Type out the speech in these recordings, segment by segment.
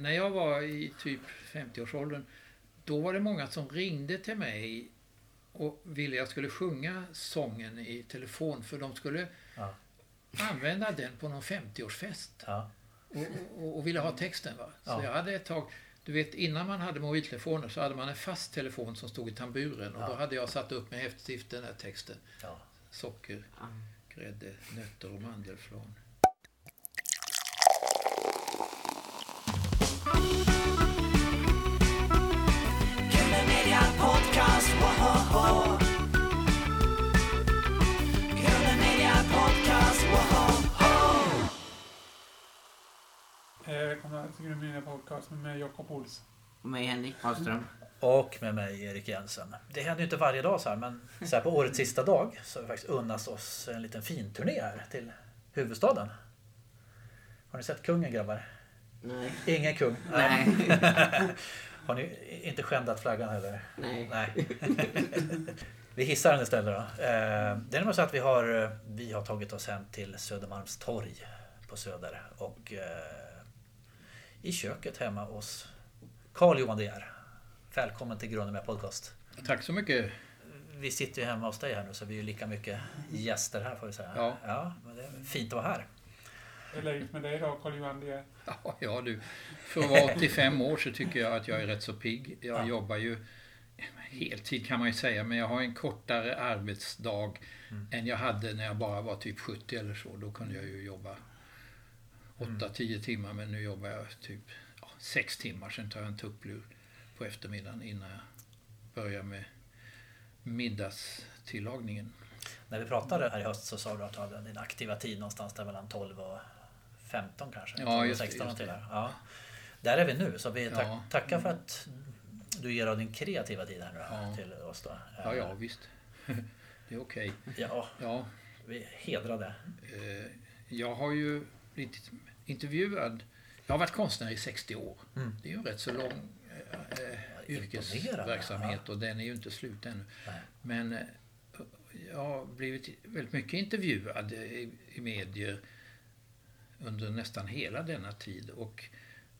När jag var i typ 50-årsåldern, då var det många som ringde till mig och ville jag skulle sjunga sången i telefon för de skulle Ja. använda den på någon 50-årsfest Ja. och, och, och ville ha texten. Va? Så Ja. jag hade ett tag, du vet innan man hade mobiltelefoner så hade man en fast telefon som stod i tamburen och Ja. då hade jag satt upp med häftstift den här texten. Ja. Socker, grädde, nötter och mandelflarn. Välkomna till Grön Media Podcast med mig Jakob. Och mig Henrik Wahlström. Och med mig Erik Jensen. Det händer ju inte varje dag så här men så här på årets sista dag så har vi faktiskt unnat oss en liten finturné här till huvudstaden. Har ni sett kungen grabbar? Nej. Ingen kung? Nej. Har ni inte skändat flaggan heller? Nej. Nej. vi hissar den istället då. Eh, Det är nämligen så att vi har, eh, vi har tagit oss hem till Södermalmstorg på Söder och eh, i köket hemma hos Carl Johan De Geer. Välkommen till Grunden med podcast. Tack så mycket. Vi sitter ju hemma hos dig här nu så vi är ju lika mycket gäster här får vi säga. Ja. ja men det är fint att vara här. Hur är läget med dig idag Carl-Johan? Är Ja, ja du. För att vara 85 år så tycker jag att jag är rätt så pigg. Jag Ja. jobbar ju heltid kan man ju säga, men jag har en kortare arbetsdag Mm. än jag hade när jag bara var typ 70 eller så. Då kunde jag ju jobba 8-10 timmar, men nu jobbar jag typ ja, 6 timmar. Sen tar jag en tupplur på eftermiddagen innan jag börjar med middagstillagningen. När vi pratade här i höst så sa du att du hade din aktiva tid någonstans där mellan 12 och 15 kanske? Ja, 12 och just det, 16 just det. där. Ja. Där är vi nu så vi tack, Ja. tackar för att du ger av din kreativa tid här nu Ja. till oss då. Ja, ja, visst. Det är okej. Ja, Ja, vi är hedrade. Eh, Jag har ju blivit intervjuad. Jag har varit konstnär i 60 år. Mm. Det är ju en rätt så lång eh, eh, yrkesverksamhet och den är ju inte slut ännu. Nej. Men eh, jag har blivit väldigt mycket intervjuad i, i medier under nästan hela denna tid. Och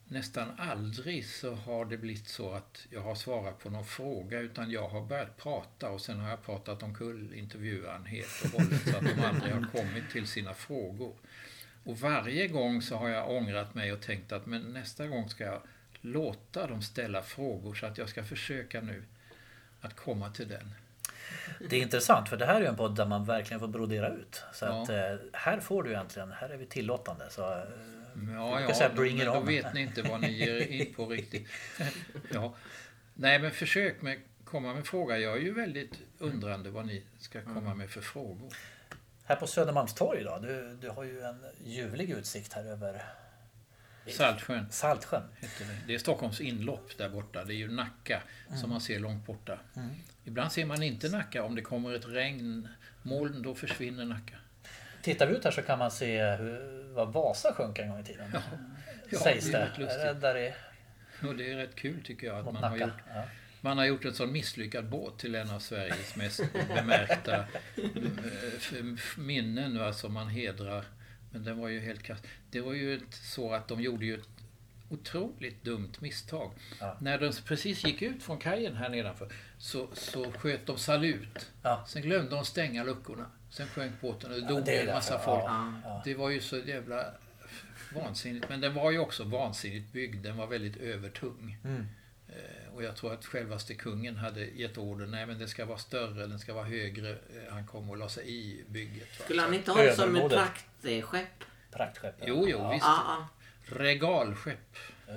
nästan aldrig så har det blivit så att jag har svarat på någon fråga utan jag har börjat prata och sen har jag pratat omkull intervjuaren helt och hållet så att de aldrig har kommit till sina frågor. Och varje gång så har jag ångrat mig och tänkt att men nästa gång ska jag låta dem ställa frågor så att jag ska försöka nu att komma till den. Det är intressant för det här är ju en podd där man verkligen får brodera ut. Så Ja. att eh, här får du egentligen, här är vi tillåtande. Så, eh, Ja, ja, säga då, bring men it då vet ni inte vad ni ger in på riktigt. ja. Nej, men försök med komma med fråga. Jag är ju väldigt undrande vad ni ska Mm. komma med för frågor. här på Södermalmstorg då, du, du har ju en ljuvlig utsikt här över Saltsjön Saltsjön. heter det. Det är Stockholms inlopp där borta. Det är ju Nacka Mm. som man ser långt borta. Ibland ser man inte Nacka. Om det kommer ett regnmoln, då försvinner Nacka. Tittar vi ut här så kan man se hur, vad Vasa sjönk en gång i tiden. Ja, Sägs det det. är rätt lustigt. Är det där i, Och det är rätt kul tycker jag att mot man har gjort Ja. Man har gjort en sån misslyckad båt till en av Sveriges mest bemärkta mm, f- minnen nu, alltså man hedrar. Men den var ju helt kast. Det var ju så att de gjorde ju ett otroligt dumt misstag. Ja. När de precis gick ut från kajen här nedanför så, så sköt de salut. Ja. Sen glömde de stänga luckorna. Sen sjönk båten och det dog det är en massa folk. ja, ja. Det var ju så jävla vansinnigt. Men den var ju också vansinnigt byggd. Den var väldigt övertung. Mm. Eh, Och jag tror att självaste kungen hade gett order, nej men den ska vara större, den ska vara högre. Eh, Han kom och la sig i bygget. va. Skulle han inte ha det som ett praktskepp? Praktskepp. ja. Jo, jo, ja, visst. Ja. Regalskepp.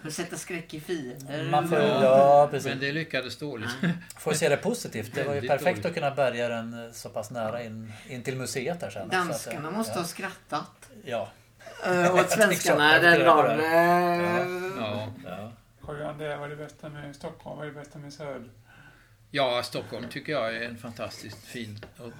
För att sätta skräck i fiender. Man får, ja, precis. Men det lyckades dåligt. Får se det positivt. Det var ju perfekt dåligt. att kunna bärga den eh, så pass nära in, in till museet här sen. Att, Danskarna eh, måste ja. ha skrattat. Ja. Uh, åt svenskarna den dagen. det. eh, Ja. ja. Carl-Johan, det är vad är det bästa med Stockholm? Vad är det bästa med Söder? ja, Stockholm tycker jag är en fantastiskt fin och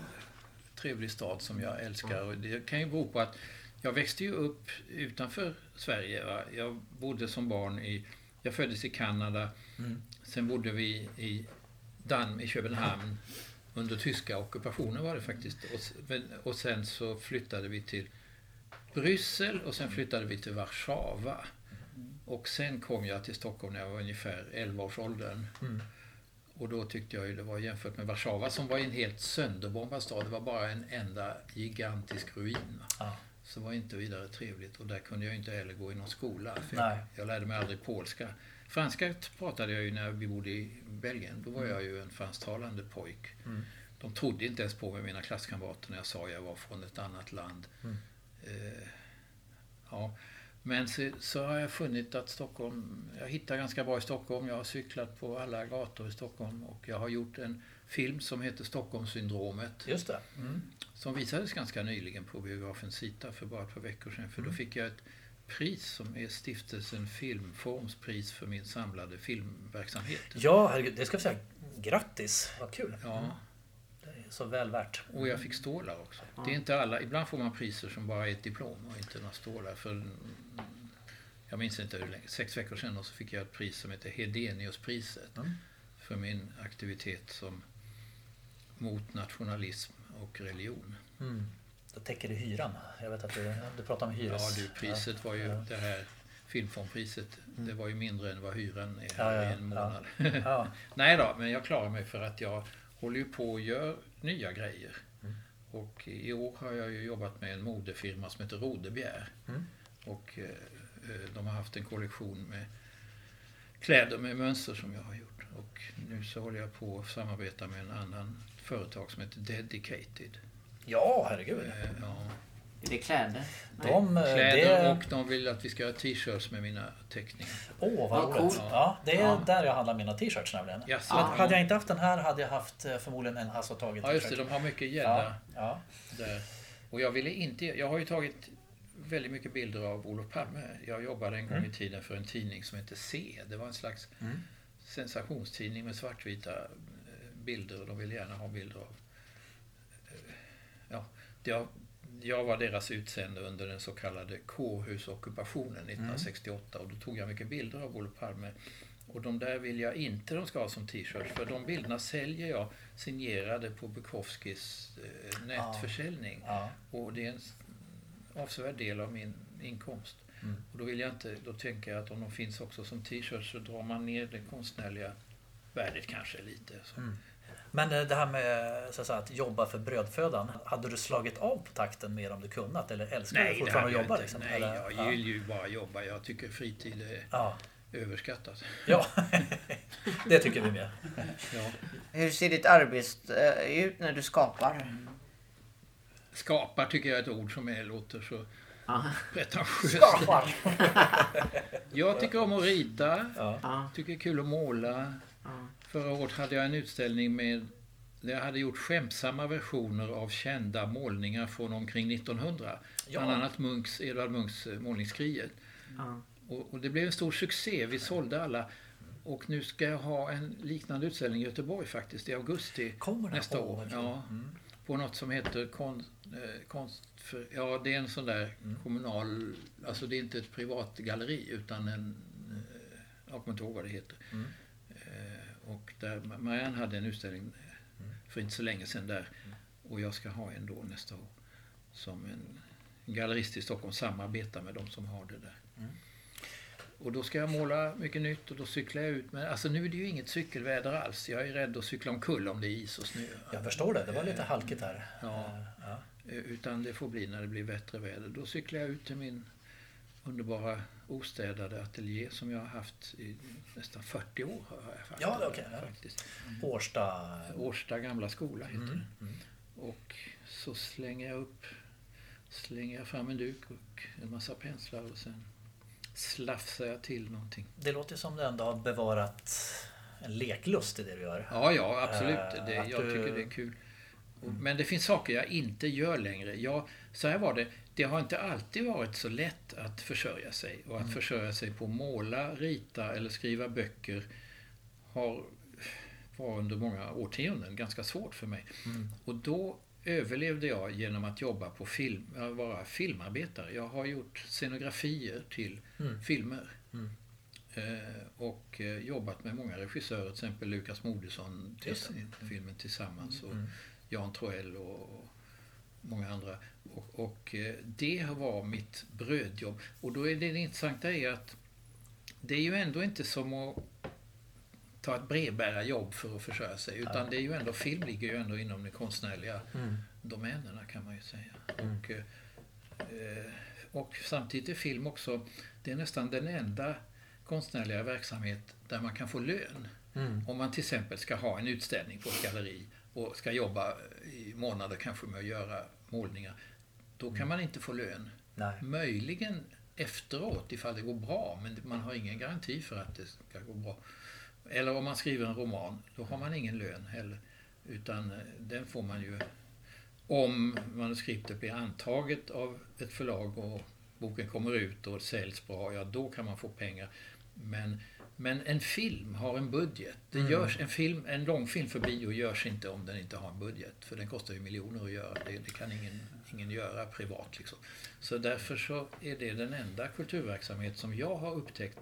trevlig stad som jag älskar. Och det kan ju bero på att jag växte ju upp utanför Sverige. Va? Jag bodde som barn i... Jag föddes i Kanada. Mm. Sen bodde vi i, Dan, i Köpenhamn. Under tyska ockupationen var det faktiskt. Och, och sen så flyttade vi till Bryssel och sen flyttade vi till Warszawa. Och sen kom jag till Stockholm när jag var ungefär 11-årsåldern. Mm. Och då tyckte jag ju det var jämfört med Warszawa som var en helt sönderbombad stad. Det var bara en enda gigantisk ruin. Ja. Så det var inte vidare trevligt. Och där kunde jag inte heller gå i någon skola. För jag, jag lärde mig aldrig polska. Franska pratade jag ju när vi bodde i Belgien. Då var jag ju en fransktalande pojk. Mm. De trodde inte ens på mig, mina klasskamrater, när jag sa att jag var från ett annat land. Mm. Eh, ja. Men så, så har jag funnit att Stockholm, jag hittar ganska bra i Stockholm. Jag har cyklat på alla gator i Stockholm och jag har gjort en film som heter Stockholmssyndromet. Just det. Mm. Som visades ganska nyligen på biografen Sita för bara ett par veckor sedan. För då Mm. fick jag ett pris som är stiftelsen Filmforms pris för min samlade filmverksamhet. Ja, herregud, det ska vi säga. Grattis, vad kul. Ja, är så väl värt. och jag fick stålar också. Det är inte alla, ibland får man priser som bara är ett diplom och inte några stålar. För, mm, jag minns inte hur länge, sex veckor sedan och så fick jag ett pris som heter Hedeniuspriset. Mm. För min aktivitet som mot nationalism och religion. Mm. Då täcker det hyran. Jag vet att du, du pratar om hyres... Ja, du, priset var ju ja. det här filmfondpriset. Det var ju mindre än vad hyran är Ja, ja, i en ja. månad. Ja. Nej då, men jag klarar mig för att jag håller ju på och gör nya grejer. Mm. Och i år har jag ju jobbat med en modefirma som heter Rodebjer. Mm. Och eh, eh, de har haft en kollektion med kläder med mönster som jag har gjort. Och nu så håller jag på att samarbeta med en annan företag som heter Dedicated. ja, herregud. Eh, ja. Är det kläder? De, eh, Kläder det... och de vill att vi ska göra t-shirts med mina teckningar. Åh, vad Vad roligt. coolt. Ja, det är Ja. där jag handlar mina t-shirts nämligen. Jaså? Hade- Hade jag inte haft den här hade jag haft eh, förmodligen en Hasse och Tage Ja just det, de har mycket Ja, gädda ja. där. Och jag ville inte, jag har ju tagit väldigt mycket bilder av Olof Palme. Jag jobbade en gång Mm. i tiden för en tidning som hette C. Det var en slags Mm. sensationstidning med svartvita eh, bilder och de ville gärna ha bilder av... Ja, jag, jag var deras utsände under den så kallade kårhusockupationen 1968 och då tog jag mycket bilder av Olof Palme. Och de där vill jag inte de ska ha som t-shirts för de bilderna säljer jag signerade på Bukowskis eh, nätförsäljning. ja. Och det är en avsevärd del av min inkomst. Mm. Och då vill jag inte, då tänker jag att om de finns också som t-shirts så drar man ner det konstnärliga värdet kanske lite. Så. Mm. Men det här med så att, säga, att jobba för brödfödan. Hade du slagit av på takten mer om du kunnat? Eller älskar du Nej, fortfarande att jobba? inte. Liksom? Nej, Eller? jag ja. vill ju bara jobba. Jag tycker fritid är Ja. överskattat. ja, det tycker vi med. Ja. Hur ser ditt arbete eh, ut när du skapar? Skapar tycker jag är ett ord som är, låter så pretentiöst. Skapar. Jag tycker om att rita, Ja. Ja. tycker det är kul att måla. Förra året hade jag en utställning med där jag hade gjort skämtsamma versioner av kända målningar från omkring 1900. Ja. Bland annat Munks, Edvard Munchs eh, målningskriget. Ja. Och, och det blev en stor succé. Vi sålde alla. Och nu ska jag ha en liknande utställning i Göteborg faktiskt i augusti nästa år. kul. Ja, Mm. på något som heter kon, eh, konst för, Ja, det är en sån där Mm. kommunal... Alltså det är inte ett privat galleri utan en... Eh, jag kommer inte ihåg vad det heter. Mm. Eh, och där Marianne hade en utställning eh, Mm. för inte så länge sedan där. Och jag ska ha en då nästa år. Som en gallerist i Stockholm samarbetar med de som har det där. Mm. Och då ska jag måla mycket nytt och då cyklar jag ut. Men alltså nu är det ju inget cykelväder alls. Jag är rädd att cykla omkull om det är is och snö. Jag förstår det. Det var lite halkigt här. Ja. Eh, ja. Eh, Utan det får bli när det blir bättre väder. Då cyklar jag ut till min underbara ostädade ateljé som jag har haft i nästan 40 år. Har jag haft Ja, okej, ja. faktiskt. Årsta. Årsta gamla skola heter Mm. det. Mm. Och så slänger jag upp, slänger jag fram en duk och en massa penslar och sen slafsar jag till någonting. Det låter som du ändå har bevarat en leklust i det du gör. Ja, ja, absolut. Eh, Det, jag du- tycker det är kul. Och- Men det finns saker jag inte gör längre. Jag, så här var det. Det har inte alltid varit så lätt att försörja sig. Och att Mm. försörja sig på att måla, rita eller skriva böcker har var under många årtionden ganska svårt för mig. Mm. Och då överlevde jag genom att jobba på film, vara filmarbetare. Jag har gjort scenografier till Mm. filmer. Mm. Eh, och eh, jobbat med många regissörer, till exempel Lukas Moodysson till filmen Tillsammans och Mm. Jan Troell och, många andra. Och, och eh, det var mitt brödjobb. Och då är det, det intressanta är att det är ju ändå inte som att ta ett brevbärarjobb för att försörja sig. Utan det är ju ändå, film ligger ju ändå inom de konstnärliga Mm. domänerna kan man ju säga. Och, eh, eh, och samtidigt är film också, det är nästan den enda konstnärliga verksamhet där man kan få lön. Mm. Om man till exempel ska ha en utställning på ett galleri och ska jobba i månader kanske med att göra målningar. Då kan man inte få lön. Nej. Möjligen efteråt ifall det går bra, men man har ingen garanti för att det ska gå bra. Eller om man skriver en roman, då har man ingen lön heller. Utan eh, den får man ju om manuskriptet blir antaget av ett förlag och boken kommer ut och säljs bra, ja då kan man få pengar. Men, men en film har en budget. Det Mm. görs, en, film, en långfilm för bio görs inte om den inte har en budget. För den kostar ju miljoner att göra. Det, det kan ingen, ingen göra privat. Liksom. Så därför så är det den enda kulturverksamhet som jag har upptäckt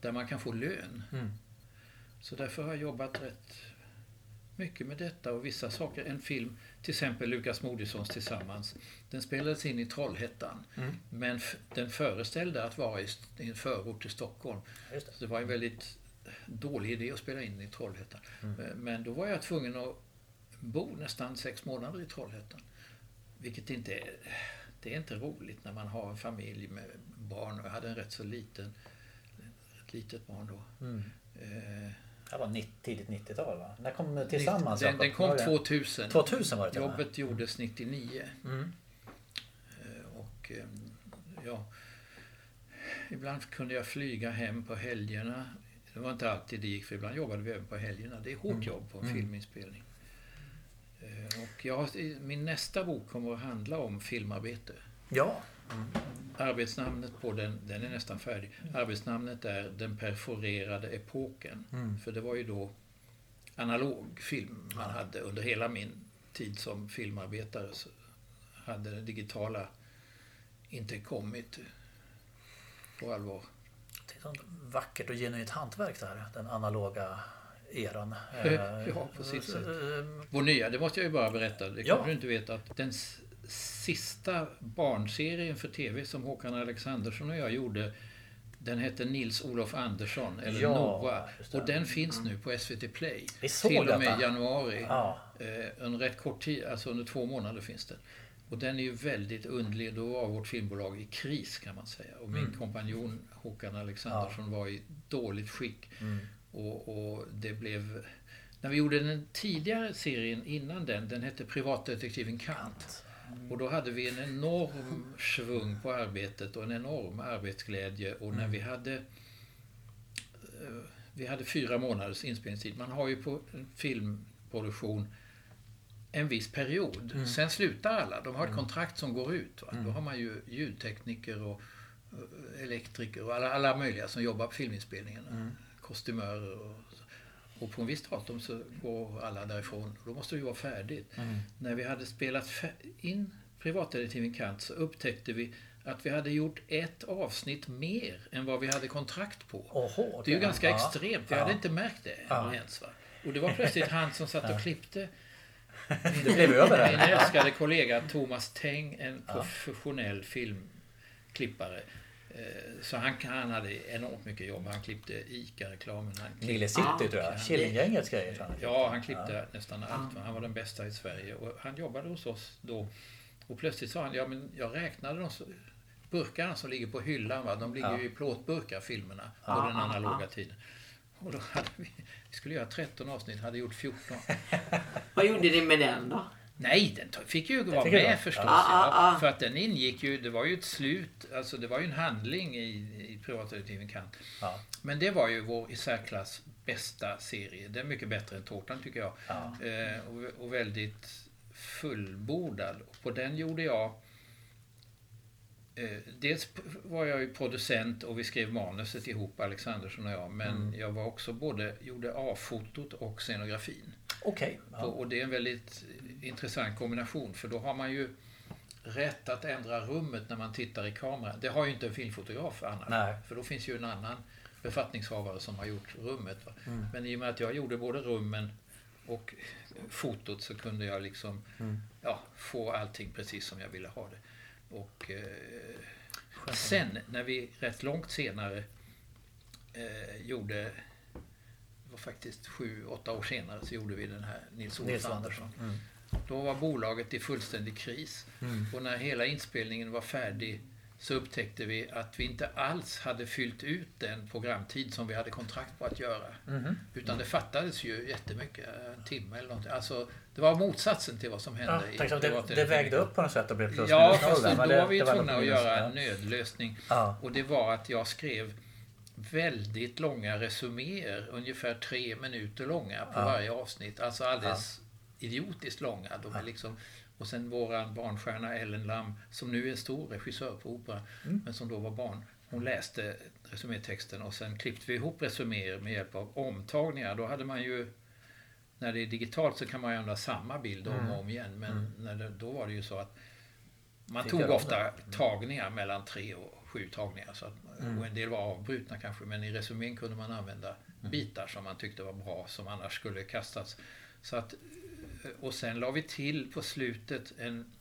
där man kan få lön. Mm. Så därför har jag jobbat rätt mycket med detta och vissa saker. En film, till exempel Lukas Moodyssons Tillsammans, den spelades in i Trollhättan. Mm. Men den föreställde att vara i en förort till Stockholm. Det. Så det var en väldigt dålig idé att spela in i Trollhättan. Mm. Eh, Men då var jag tvungen att bo nästan sex månader i Trollhättan. Vilket inte är, det är inte roligt när man har en familj med barn. Och jag hade en rätt så liten, ett litet barn då. Mm. Eh, Det var 90, tidigt 90-tal va? När kom Tillsammans? Den, Jakob? den kom Var det- 2000. 2000 var det. Jobbet gjordes 99. Mm. Eh, Och eh, ja, ibland kunde jag flyga hem på helgerna. Det var inte alltid det gick, för ibland jobbade vi även på helgerna. Det är hårt Mm. jobb på en Mm. filminspelning. Eh, Och jag, min nästa bok kommer att handla om filmarbete. Ja. Arbetsnamnet på den, den är nästan färdig. Arbetsnamnet är Den perforerade epoken. Mm. För det var ju då analog film man hade under hela min tid som filmarbetare. Så hade det digitala inte kommit på allvar. Det är ett vackert och genuint hantverk det här. Den analoga eran. Ja, på sitt sätt. Eh, Vår nya, det måste jag ju bara berätta, det Ja. kanske du inte vet att den sista barnserien för TV som Håkan Alexandersson och jag gjorde den hette Nils-Olof Andersson, eller Ja, det. Och den finns nu på SVT Play. Vi såg Till och med detta. januari. Ja. Eh, under rätt kort tid, alltså under två månader finns den. Och den är ju väldigt underlig. Då var vårt filmbolag i kris kan man säga. Och min Mm. kompanjon Håkan Alexandersson var i dåligt skick. Mm. Och, och det blev... När vi gjorde den tidigare serien innan den, den hette Privatdetektiven Kant. Och då hade vi en enorm svung på arbetet och en enorm arbetsglädje. Och när vi hade... eh, Vi hade fyra månaders inspelningstid. Man har ju på filmproduktion en viss period. Mm. Sen slutar alla. De har ett kontrakt som går ut. Va? Då har man ju ljudtekniker och eh, elektriker och alla, alla möjliga som jobbar på filminspelningen. Kostymörer och. Och på en viss datum så går alla därifrån. Då måste det ju vara färdigt. Mm. När vi hade spelat in privatdetektiven Kant så upptäckte vi att vi hade gjort ett avsnitt mer än vad vi hade kontrakt på. Oho, Det är ju ganska Ja. extremt. Vi Ja. hade inte märkt det Ja. ens. Va? Och det var plötsligt han som satt och klippte. Det blev över Min älskade kollega Thomas Teng, en professionell filmklippare. Eh, Så han, han hade enormt mycket jobb. Han klippte ICA-reklamen. Han klippte, Nile City Ah, tror jag. Killinggängets grejer. ja, han klippte nästan allt. Han var den bästa i Sverige. Och han jobbade hos oss då. Och plötsligt sa han, ja men jag räknade de burkarna som ligger på hyllan. Va? De ligger Ja. ju i plåtburkar, filmerna, på Ja, den ja, analoga ja. tiden. Och då hade vi, vi skulle göra 13 avsnitt, hade gjort 14. Vad gjorde ni med den då? Nej, den fick ju vara med förstås. Ja, ja, ja. För att den ingick ju, det var ju ett slut, alltså det var ju en handling i, i privatdetektiven Kant. Men det var ju vår i särklass bästa serie. Den är mycket bättre än Tårtan tycker jag. Ja. Eh, och, och väldigt fullbordad. Och på den gjorde jag Eh, dels var jag ju producent och vi skrev manuset ihop, Alexandersson och jag. Men Mm. jag var också både, gjorde A-fotot och scenografin. Okej. Och, Ja. och det är en väldigt intressant kombination för då har man ju rätt att ändra rummet när man tittar i kamera. Det har ju inte en filmfotograf annars. Nej. För då finns ju en annan befattningshavare som har gjort rummet. Mm. Men i och med att jag gjorde både rummen och fotot så kunde jag liksom Mm. ja, få allting precis som jag ville ha det. Och eh, sen när vi rätt långt senare eh, gjorde, faktiskt sju, åtta år senare så gjorde vi den här Nils Andersson. Andersson. Mm. Då var bolaget i fullständig kris. Och när hela inspelningen var färdig så upptäckte vi att vi inte alls hade fyllt ut den programtid som vi hade kontrakt på att göra. Mhm. Utan det fattades ju jättemycket, en timme eller någonting. Alltså, det var motsatsen till vad som hände Ja, i det, det telefon. vägde upp på något sätt och blev plus Ja, fast då var vi det tvungna att göra en nödlösning. Ja. Och det var att jag skrev väldigt långa resuméer, ungefär tre minuter långa på Ja. varje avsnitt. Alltså alldeles idiotiskt långa. De är liksom, och sen våran barnstjärna Ellen Lam, som nu är stor regissör på opera, Mm. men som då var barn. Hon läste resumétexten och sen klippte vi ihop resuméer med hjälp av omtagningar. Då hade man ju när det är digitalt så kan man ju använda samma bild om Mm. och om igen. Men när det, då var det ju så att man Fick tog ofta det. Mm. tagningar mellan tre och sju tagningar. Så att, Och en del var avbrutna kanske, men i resumén kunde man använda Mm. bitar som man tyckte var bra, som annars skulle kastats. Så att, och sen la vi till på slutet en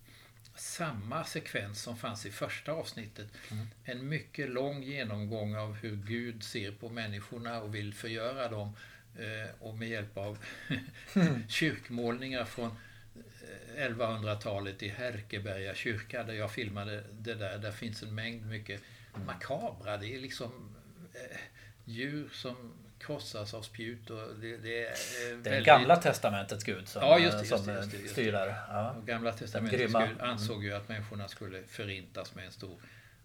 samma sekvens som fanns i första avsnittet. Mm. En mycket lång genomgång av hur Gud ser på människorna och vill förgöra dem. Eh, och med hjälp av kyrkmålningar från eh, 1100-talet i Härkeberga kyrka där jag filmade det där. Där finns en mängd mycket makabra. Det är liksom eh, djur som krossas av spjut och det, det är eh, Det är väldigt... gamla testamentets gud som, Ja, just det, just som det, just det, just styr där. Ja. Gamla testamentets grymma. Gud ansåg ju att människorna skulle förintas med en stor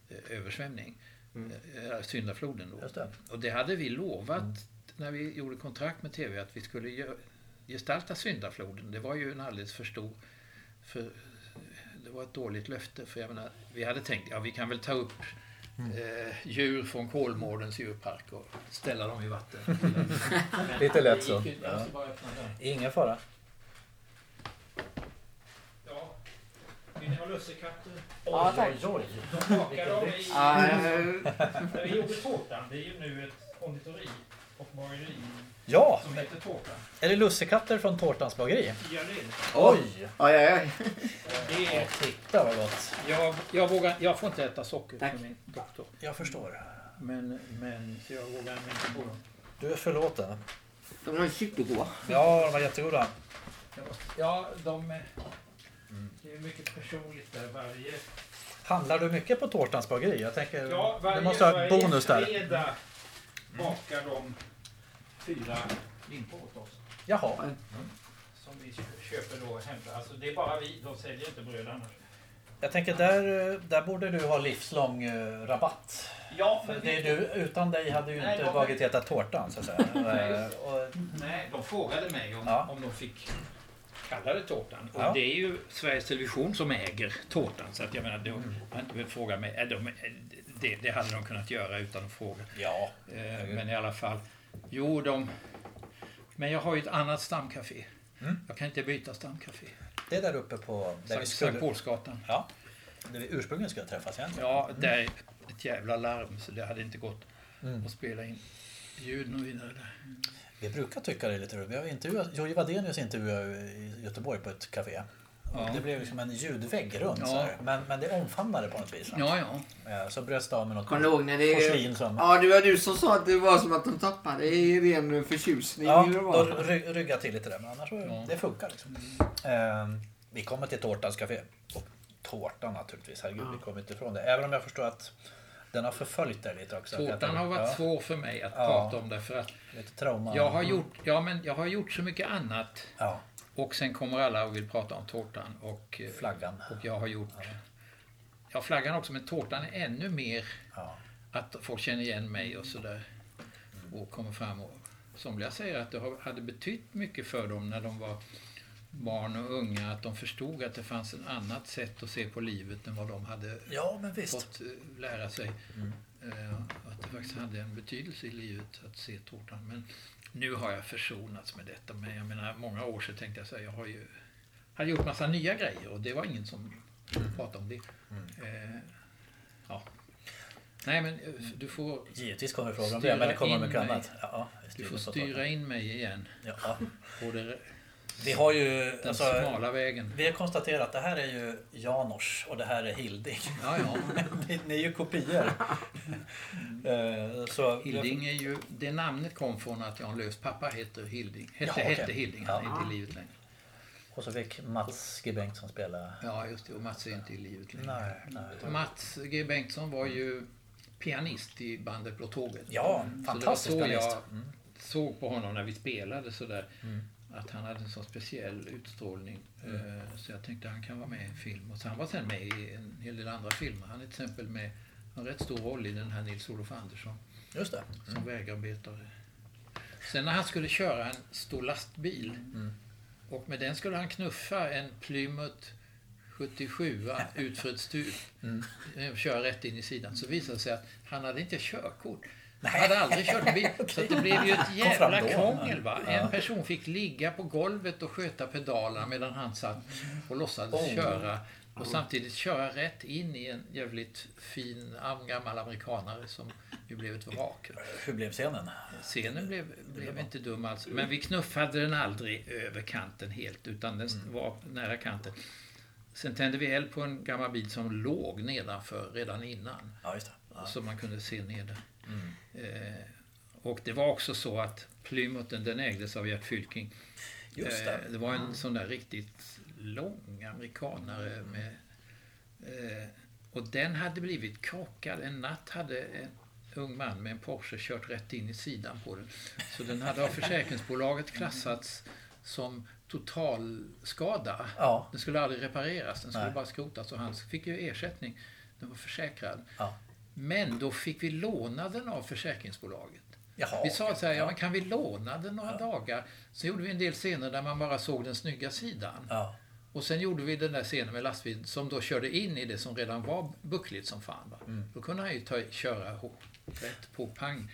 eh, översvämning. Eh, syndafloden då. Just det. Och det hade vi lovat när vi gjorde kontrakt med TV att vi skulle gestalta syndafloden. Det var ju en alldeles för stor... För, det var ett dåligt löfte. För jag menar, vi hade tänkt ja vi kan väl ta upp eh, djur från Kolmårdens djurpark och ställa dem i vatten. Lite lätt så. Öppna dörren. Ingen fara. Ja. Vill ni ha lussekatter? Ja, tack. oj, oj. De bakar dem i... Ja, När vi gjorde tårtan, det är ju nu ett konditori och bageri Ja, som heter Tårtan. är det lussekatter från Tårtans bageri? Ja, det är det. Oj! oj, oj, oj. det är, Titta vad gott. jag, jag, vågar, jag får inte äta socker Tack. för min doktor. Jag förstår. Men, men så jag vågar inte på dem. Du är förlåten. De är supergoda. Ja, de var jättegoda. Ja, de är... Det är mycket personligt där. Varje, Handlar du mycket på Tårtans bageri? Jag tänker, ja, varje, du måste ha ett varje bonus där. fredag bakar de fyra limpor åt oss. Jaha. Som vi köper då hem. Alltså det är bara vi. De säljer inte bröd annars. Jag tänker där, där borde du ha livslång eh, rabatt. Ja, För men det är du, utan dig hade ju Nej, inte de- Bagget hetat Tårtan så att säga. Eh, och, Nej, de frågade mig om, Ja. om de fick kalla det tårtan. Och Ja. det är ju Sveriges Television som äger tårtan. Så att jag menar, de Mm. har inte behövt fråga mig. Äh, De, det, det hade de kunnat göra utan att fråga. ja. Eh, men i alla fall. Jo, de... Men jag har ju ett annat stamcafé. Mm. Jag kan inte byta stamcafé. Det är där uppe på där Sankt skulle, Sankt Paulsgatan. ja, där vi ursprungligen skulle träffas igen. Ja, där är ett jävla larm så det hade inte gått Mm. att spela in ljud och vidare där. Vi brukar tycka det är lite roligt. Vi har intervjuat, Jojje Wadenius intervjuade i Göteborg på ett café. Ja. Det blev liksom en ljudvägg runt Ja. så här. Men, men det omfamnade på något vis. va? Ja, ja. Eh, Så bröts det av med något Kommer ihåg när det... porslin som... Ja, det var du som sa att det var som att de tappade i ren förtjusning. Ja, då ry- rygga till lite där. Men annars så, Ja. det funkar liksom. Eh, vi kommer till Tårtans café. Och tårtan naturligtvis. Herregud, vi kommer inte ifrån det. Även om jag förstår att den har förföljt dig lite också. Tårtan har varit ja, svår för mig att Ja. prata om därför att Lite trauma. jag har gjort, ja, men jag har gjort så mycket annat Ja, och sen kommer alla och vill prata om tårtan och, eh, flaggan. och jag har gjort Ja, flaggan också, men tårtan är ännu mer Ja. att folk känner igen mig och sådär. Och kommer fram och somliga säger att det hade betytt mycket för dem när de var barn och unga, att de förstod att det fanns ett annat sätt att se på livet än vad de hade ja, fått eh, lära sig. Eh, Att det faktiskt hade en betydelse i livet att se tårtan. Men nu har jag försonats med detta. Men jag menar, många år sedan tänkte jag så här, jag har ju hade gjort massa nya grejer och det var ingen som pratade om det. Eh, ja. Nej, men eh, du får, Givetvis kommer frågor om det, men det kommer mycket annat. Ja, du får styra in mig igen Ja, det Vi har ju... Den Alltså, smala vägen. vi har konstaterat att det här är ju Janors och det här är Hilding. Ja, ja. Ni, ni är ju kopior. Eh, så, Hilding är ju, det namnet kom från att Jan Löfs pappa heter Hilding. Hette, Jaha, okej. hette Hilding, han är Ja. inte i livet längre. Och så fick Mats G Bengtsson spela. Ja, just det. Och Mats är inte i livet längre. Nej, nej. Mats G Bengtsson var ju pianist i bandet Blå Tåget. Ja, Så fantastisk det var så pianist. jag såg på honom när vi spelade sådär. Mm. Att han hade en sån speciell utstrålning. Eh, Så jag tänkte han kan vara med i en film. Och så han var sen med i en hel del andra filmer. Han är till exempel med en rätt stor roll i den här Nils-Olof Andersson Just det. som vägarbetare. Sen när han skulle köra en stor lastbil och med den skulle han knuffa en Plymouth 77 ut för ett stup. eh, Köra rätt in i sidan. Så visade det sig att han hade inte körkort. Han hade aldrig kört bil. Så det blev ju ett jävla krångel. Va? En person fick ligga på golvet och sköta pedalerna medan han satt och låtsades Oh. köra. Och samtidigt köra rätt in i en jävligt fin am- gammal amerikanare som ju blev ett vrak. Hur blev scenen? Scenen blev, blev inte dum alls. Men vi knuffade den aldrig över kanten helt, utan den var nära kanten. Sen tände vi eld på en gammal bil som låg nedanför redan innan. Ja. Ja. Så man kunde se ner där. Eh, och det var också så att Plymouthen, den ägdes av Gert Fylking. Just det. Eh, det var en sån där riktigt lång amerikanare med... Eh, och den hade blivit krockad. En natt hade en ung man med en Porsche kört rätt in i sidan på den. Så den hade av försäkringsbolaget klassats som totalskada. Ja. Den skulle aldrig repareras, den skulle Nej. bara skrotas och han fick ju ersättning. Den var försäkrad. Ja. Men då fick vi låna den av försäkringsbolaget. Jaha. Vi sa så här, ja men kan vi låna den några dagar? Så gjorde vi en del scener där man bara såg den snygga sidan. Ja. Och sen gjorde vi den där scenen med lastbil som då körde in i det som redan var buckligt som fan. Va? Mm. Då kunde han ju ta, köra rätt på pang.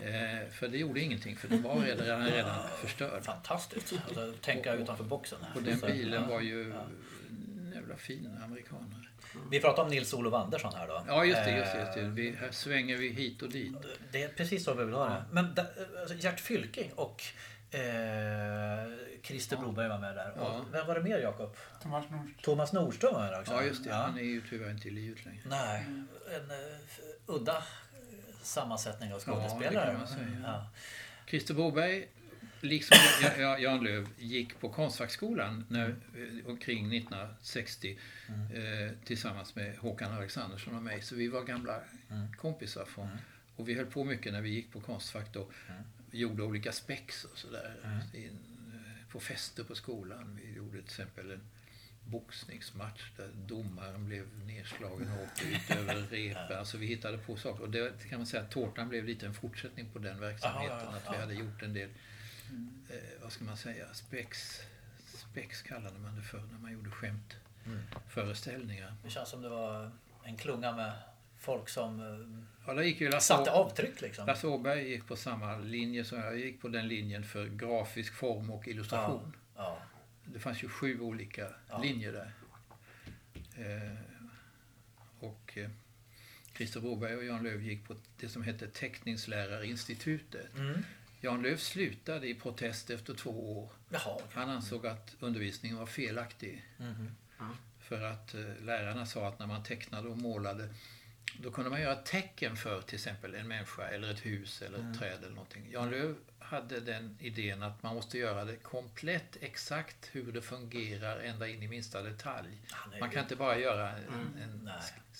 Eh, för det gjorde ingenting, för den var redan, redan förstörd. Fantastiskt. Alltså, tänka utanför boxen. Och den bilen ja. var ju en jävla fin amerikanare. Vi pratar om Nils-Olof Andersson här då. Ja, just det. Just det, Eh, just det. Vi, här svänger vi hit och dit. Det är precis så vi vill ha det. Men da, alltså, Gert Fylking och eh, Christer Broberg var med där. Ja. Och vem var det mer Jakob? Thomas Nordström. Thomas Nordström var med där också. Ja, just det. Han är ju tyvärr inte i livet längre. Nej, en uh, udda eh, sammansättning av skådespelare. Ja, det kan man säga. Ja. Christer Broberg, liksom Jan- Löv, gick på Konstfackskolan när, eh, omkring 1960 eh, tillsammans med Håkan Alexandersson och mig. Så vi var gamla kompisar. Från, Och vi höll på mycket när vi gick på Konstfack då. Vi gjorde olika spex och sådär. i- eh, På fester på skolan. Vi gjorde till exempel en boxningsmatch där domaren blev nedslagen och åkte ut över repet. Alltså vi hittade på saker. Och det kan man säga att tårtan blev lite en fortsättning på den verksamheten. Aha, ja, att vi hade gjort en del, eh, vad ska man säga, spex, spex kallade man det för när man gjorde skämt. Föreställningar. Det känns som det var en klunga med folk som eh, Ja, där gick ju Lasse, satte avtryck liksom. Lasse Åberg gick på samma linje som jag. Gick på den linjen för grafisk form och illustration. Ja. Det fanns ju sju olika Ja. linjer där. Eh, och eh, Christer Broberg och Jan Löv gick på det som hette Teckningslärarinstitutet. Mm. Jan Löv slutade i protest efter två år. Jaha, okej. Han ansåg att undervisningen var felaktig. Mhm. För att eh, lärarna sa att när man tecknade och målade då kunde man göra tecken för till exempel en människa eller ett hus eller ett Mm. träd eller någonting. Jan Löv hade den idén att man måste göra det komplett exakt hur det fungerar ända in i minsta detalj. Man kan inte bara göra en, en Nej.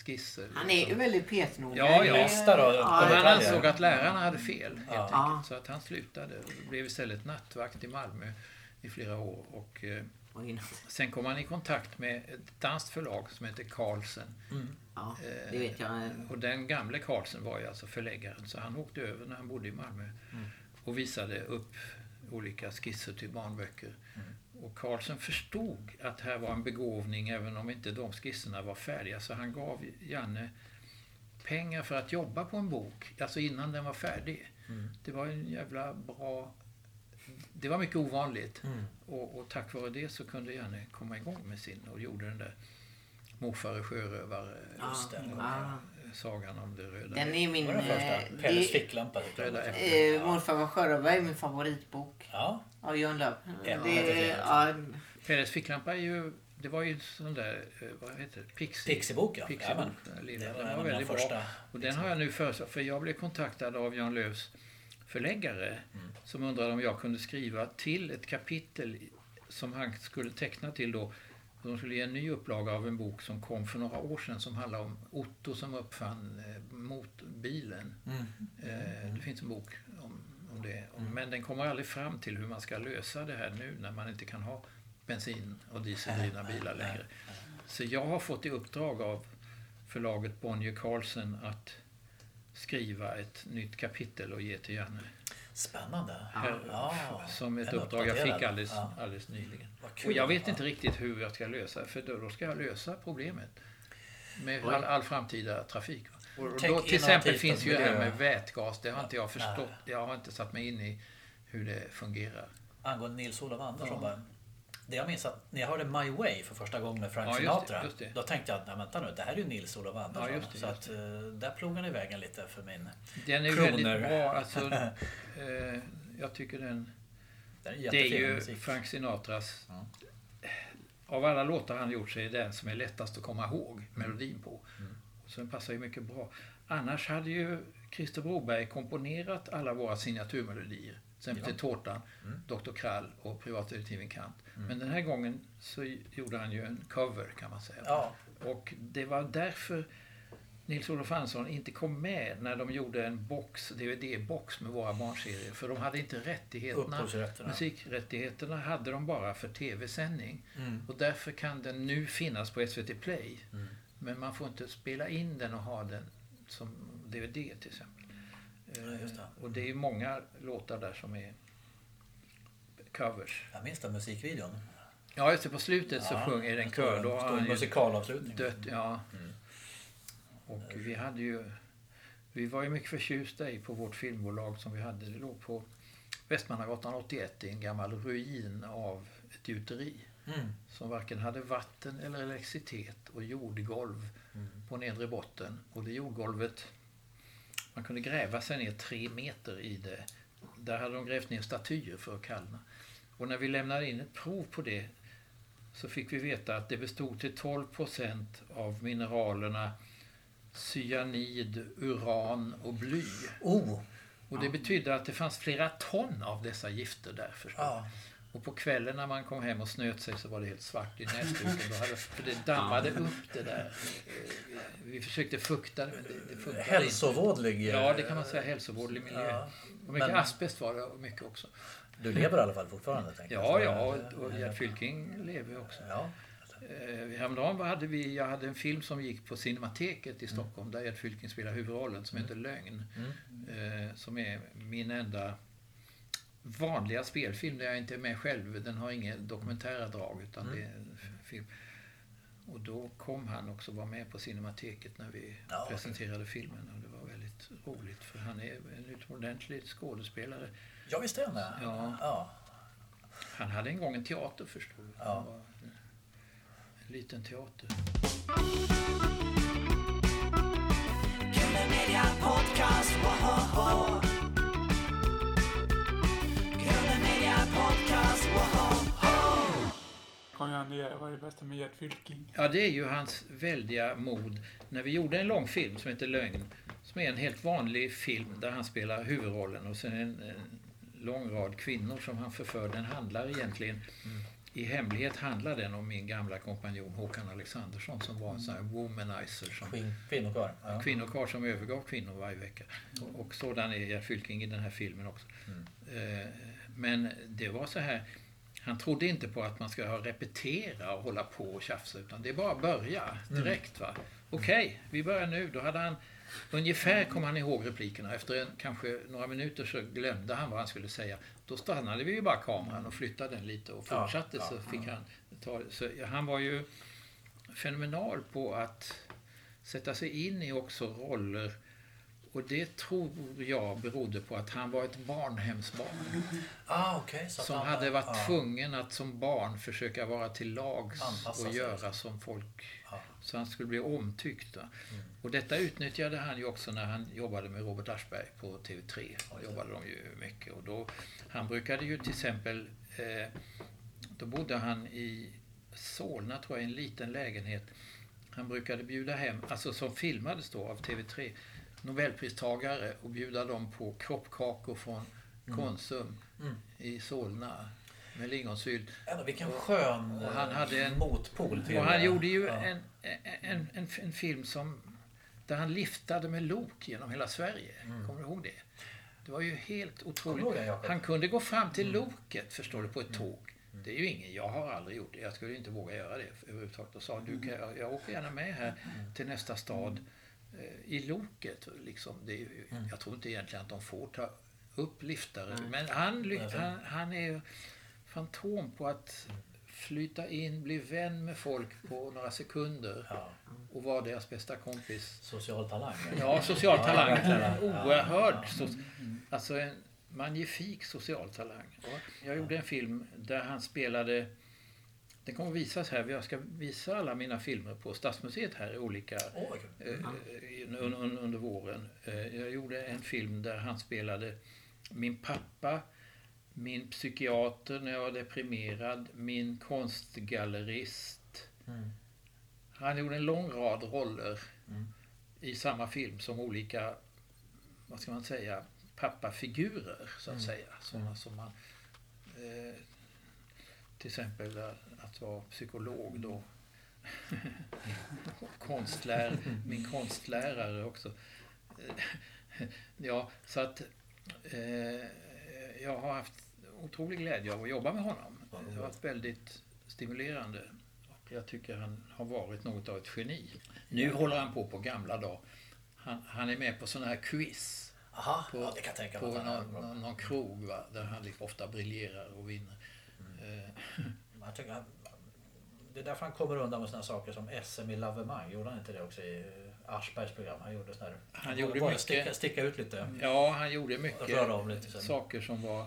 skiss. Han är ju liksom. väldigt petnoga. Ja, ja. Och- Ja, Och han ansåg att lärarna hade fel helt Ja. enkelt. Så att han slutade och blev istället nattvakt i Malmö i flera år. Och, eh, sen kom han i kontakt med ett danskt förlag som heter Carlsen. Ja, Eh, det vet jag. Och den gamle Carlsen var ju alltså förläggaren. Så han åkte över när han bodde i Malmö och visade upp olika skisser till barnböcker. Och Carlsen förstod att här var en begåvning även om inte de skisserna var färdiga. Så han gav Janne pengar för att jobba på en bok, alltså innan den var färdig. Det var en jävla bra... Det var mycket ovanligt. Och, och tack vare det så kunde Janne komma igång med sin och gjorde den där Morfar sjörövare. Det. Ja. Sagan om det röda. Den är min... Pelles ficklampa. eh, Morfar var sjörövare är min favoritbok. Ja, Ja, Johan Löv. Ja, Det, det är ja, Pelles ficklampa är ju, det var ju sån där, eh, vad heter det, Pixie. Pixie-bok, ja. Den lilla. Det var Den en var av väldigt bra. första. Och den har jag nu för, för jag blev kontaktad av Jan Löfs förläggare Mm. som undrade om jag kunde skriva till ett kapitel som han skulle teckna till då. De skulle ge en ny upplaga av en bok som kom för några år sedan som handlar om Otto som uppfann eh, motbilen. Mm. Eh, det finns en bok om, om det. Men den kommer aldrig fram till hur man ska lösa det här nu när man inte kan ha bensin och dieseldrivna bilar längre. Så jag har fått i uppdrag av förlaget Bonnier Carlsen att skriva ett nytt kapitel och ge till Janne. Spännande. Här, Ja, som ett uppdrag jag fick alldeles, Ja. alldeles nyligen. Kul. Och jag vet Ja. inte riktigt hur jag ska lösa för då, då ska jag lösa problemet med all, all framtida trafik. Och då, till exempel finns ju det här med vätgas. Det har inte jag Nej. förstått. Jag har inte satt mig in i hur det fungerar. Angående Nils-Olof Andersson Ja. Det jag minns att när jag hörde My Way för första gången med Frank Ja, just det, Sinatra. just det. Då tänkte jag, nej vänta nu, det här är ju Nils-Olof Andersson. Ja, det, så att eh, där plogade den iväg lite för min... Den är Kroner. väldigt bra. Alltså, eh, jag tycker den... Den är Det är ju musik. Frank Sinatras... Ja. Av alla låtar han gjort så är den som är lättast att komma ihåg melodin på. Mm. Så den passar ju mycket bra. Annars hade ju Christer Broberg komponerat alla våra signaturmelodier. Exempel Ja. till Tårtan, Mm. Dr. Krall och Privatdetektiven Kant. Men den här gången så gjorde han ju en cover kan man säga. Ja, Och det var därför Nils-Olof Andersson inte kom med när de gjorde en box, DVD-box med våra barnserier. För de hade inte rättigheterna. Musikrättigheterna hade de bara för tv-sändning. Mm. Och därför kan den nu finnas på SVT Play. Mm. Men man får inte spela in den och ha den som DVD till exempel. Ja, det. Och det är många låtar där som är covers. Jag minns den musikvideon. Ja, just det. På slutet så Ja, sjunger en kör. Då har han musikalavslutning. dött. Ja. Mm. Och vi hade ju... Vi var ju mycket förtjusta i på vårt filmbolag som vi hade. Det låg på Västmannagatan 81 i en gammal ruin av ett gjuteri. Mm. som varken hade vatten eller elektricitet och jordgolv Mm. på nedre botten. Och det jordgolvet, man kunde gräva sig ner tre meter i det. Där hade de grävt ner statyer för att kallna. Och när vi lämnade in ett prov på det så fick vi veta att det bestod till 12 procent av mineralerna cyanid, uran och bly. Oh! Och det betydde att det fanns flera ton av dessa gifter där. Ja. Och på kvällen när man kom hem och snöt sig så var det helt svart i näsduken. För det dammade upp det där. Vi försökte fukta men det, det funkade inte. Hälsovådlig. eh, Ja, det kan man säga. Hälsovådlig miljö. Ja. Och mycket Men- asbest var det och mycket också. Du lever i alla fall fortfarande? Tänker. Ja, ja, och, Gert Fylking lever också. Ja. Eh, häromdagen hade vi, jag hade en film som gick på Cinemateket i Stockholm där Gert Fylking spelar huvudrollen som heter Lögn. Mm. Eh, som är min enda vanliga spelfilm där jag inte är med själv. Den har inga dokumentära drag utan Mm. det är film. Och då kom han också vara med på Cinemateket när vi Ja, presenterade filmen och det var väldigt roligt för han är en utomordentlig skådespelare. ja, visst är han det? Ja. ja. Han hade en gång en teater förstår du. Ja. En, en liten teater. Killer Media Podcast, woho! Det vad är det bästa med Gert Fylking? Ja, det är ju hans väldiga mod. När vi gjorde en långfilm som heter Lögn, som är en helt vanlig film där han spelar huvudrollen och sen en, en lång rad kvinnor som han förför. Den handlar egentligen, i hemlighet handlar den om min gamla kompanjon Håkan Alexandersson som var en sån här womanizer som Queen- Kvinnokarl. Ja. kvinnokarl som övergav kvinnor varje vecka. Och, och sådan är Gert Fylking i den här filmen också. Eh, men det var så här, han trodde inte på att man ska repetera och hålla på och tjafsa utan det är bara att börja direkt. va. Okej, vi börjar nu. Då hade han Ungefär kom han ihåg replikerna. Efter en, kanske några minuter så glömde han vad han skulle säga. Då stannade vi ju bara kameran och flyttade den lite och Ja, fortsatte ja, så fick han ta så Han var ju fenomenal på att sätta sig in i också roller Och det tror jag berodde på att han var ett barnhemsbarn. Ah, okay, så Som han- hade varit ja. tvungen att som barn försöka vara till lags Anpassa och sig, göra liksom. som folk. Ja. Så han skulle bli omtyckt. Mm. Och detta utnyttjade han ju också när han jobbade med Robert Aschberg på TV3. Då jobbade de ju mycket. Och då, han brukade ju till exempel, eh, då bodde han i Solna tror jag, i en liten lägenhet. Han brukade bjuda hem, alltså som filmades då av TV3, Nobelpristagare och bjuda dem på kroppkakor från Konsum Mm. i Solna med lingonsylt. Ändå, vilken skön och han eh, hade en- motpol till Och han det. gjorde ju ja. en, en, en, en film som där han liftade med lok genom hela Sverige. Kommer du ihåg det? Det var ju helt Mm. Otroligt. Jakob? Han kunde gå fram till loket, förstår du, på ett tåg. Det är ju ingen, jag har aldrig gjort det. Jag skulle inte våga göra det överhuvudtaget. Och sa, du kan, jag, jag åker gärna med här till nästa stad eh, i loket. Liksom. Det är ju, Jag tror inte egentligen att de får ta upp liftare. Men han, Nej. han, han är fantom på att flyta in, bli vän med folk på några sekunder Ja, och vara deras bästa kompis. social talang. Ja, social talang. En oerhörd. So alltså en magnifik social talang. Jag gjorde en film där han spelade den kommer visas här. Jag ska visa alla mina filmer på Stadsmuseet här i olika kul. eh, un, un, under våren. Eh, Jag gjorde en film där han spelade min pappa, min psykiater när jag var deprimerad, min konstgallerist. Mm. Han gjorde en lång rad roller Mm. i samma film som olika, vad ska man säga, pappafigurer så att Mm. säga. Sådana som man, eh, till exempel att, vara psykolog då. Konstlär, min konstlärare också. Ja, så att eh, jag har haft otrolig glädje av att jobba med honom. Det har varit väldigt stimulerande. Och jag tycker han har varit något av ett geni. Nu håller han på på gamla dagar. Han, han är med på sådana här quiz Aha, på, ja, det kan jag tänka på mig. han någon, någon, någon krog va, där han liksom ofta briljerar och vinner. Eh, Jag tycker han, det är därför han kommer undan med sådana saker som SM i lavemang. Gjorde han inte det också i Aschbergs program? Han gjorde här... Han gjorde mycket. Sticka, sticka ut lite. Ja, han gjorde mycket lite saker som var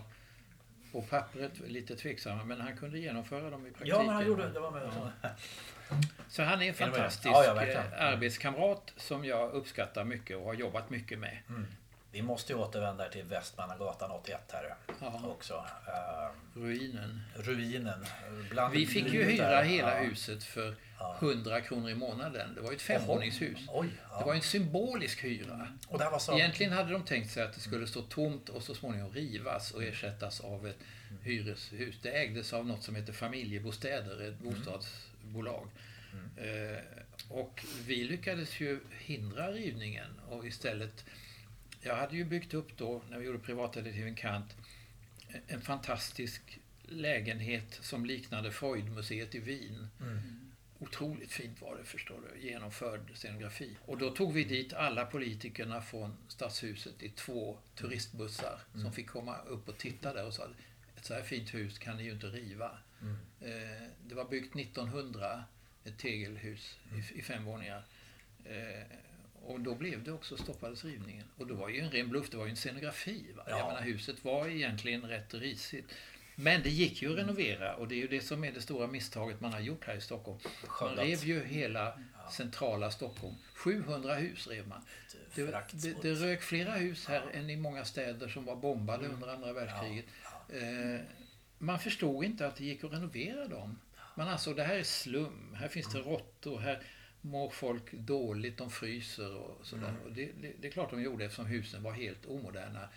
på pappret lite tveksamma, men han kunde genomföra dem i praktiken. Ja, men han gjorde det. var med. Ja. Så han är en fantastisk Ja, ja, eh, arbetskamrat som jag uppskattar mycket och har jobbat mycket med. Mm. Vi måste ju återvända till Västmannagatan 81 här Ja. också. Uh, Ruinen. ruinen. Bland Vi fick ju hyra där. hela ja. huset för Ja. 100 kronor i månaden. Det var ju ett femvåningshus. Oj, ja. Det var en symbolisk hyra. Och det här var så... Egentligen hade de tänkt sig att det skulle stå tomt och så småningom rivas och ersättas av ett hyreshus. Det ägdes av något som heter Familjebostäder, ett bostadsbolag. Eh, och vi lyckades ju hindra rivningen och istället... Jag hade ju byggt upp då, när vi gjorde privatdetektiven Kant, en fantastisk lägenhet som liknade Freudmuseet i Wien. Mm. Otroligt fint var det förstår du, genomförd scenografi. Och då tog vi dit alla politikerna från Stadshuset i två turistbussar som fick komma upp och titta där och sa ett så här fint hus kan ni ju inte riva. Mm. Eh, det var byggt 1900, ett tegelhus i, i fem våningar. Eh, och då blev det också, stoppades rivningen. Och det var ju en ren bluff, det var ju en scenografi. Va? Ja. Jag menar, huset var egentligen rätt risigt. Men det gick ju att renovera och det är ju det som är det stora misstaget man har gjort här i Stockholm. Man rev ju hela centrala Stockholm. 700 hus rev man. Det, det, det rök flera hus här än i många städer som var bombade under andra världskriget. Eh, man förstod inte att det gick att renovera dem. Man ansåg det här är slum, här finns det råttor, här mår folk dåligt, de fryser och sådär. Och det, det, det är klart de gjorde eftersom husen var helt omoderna,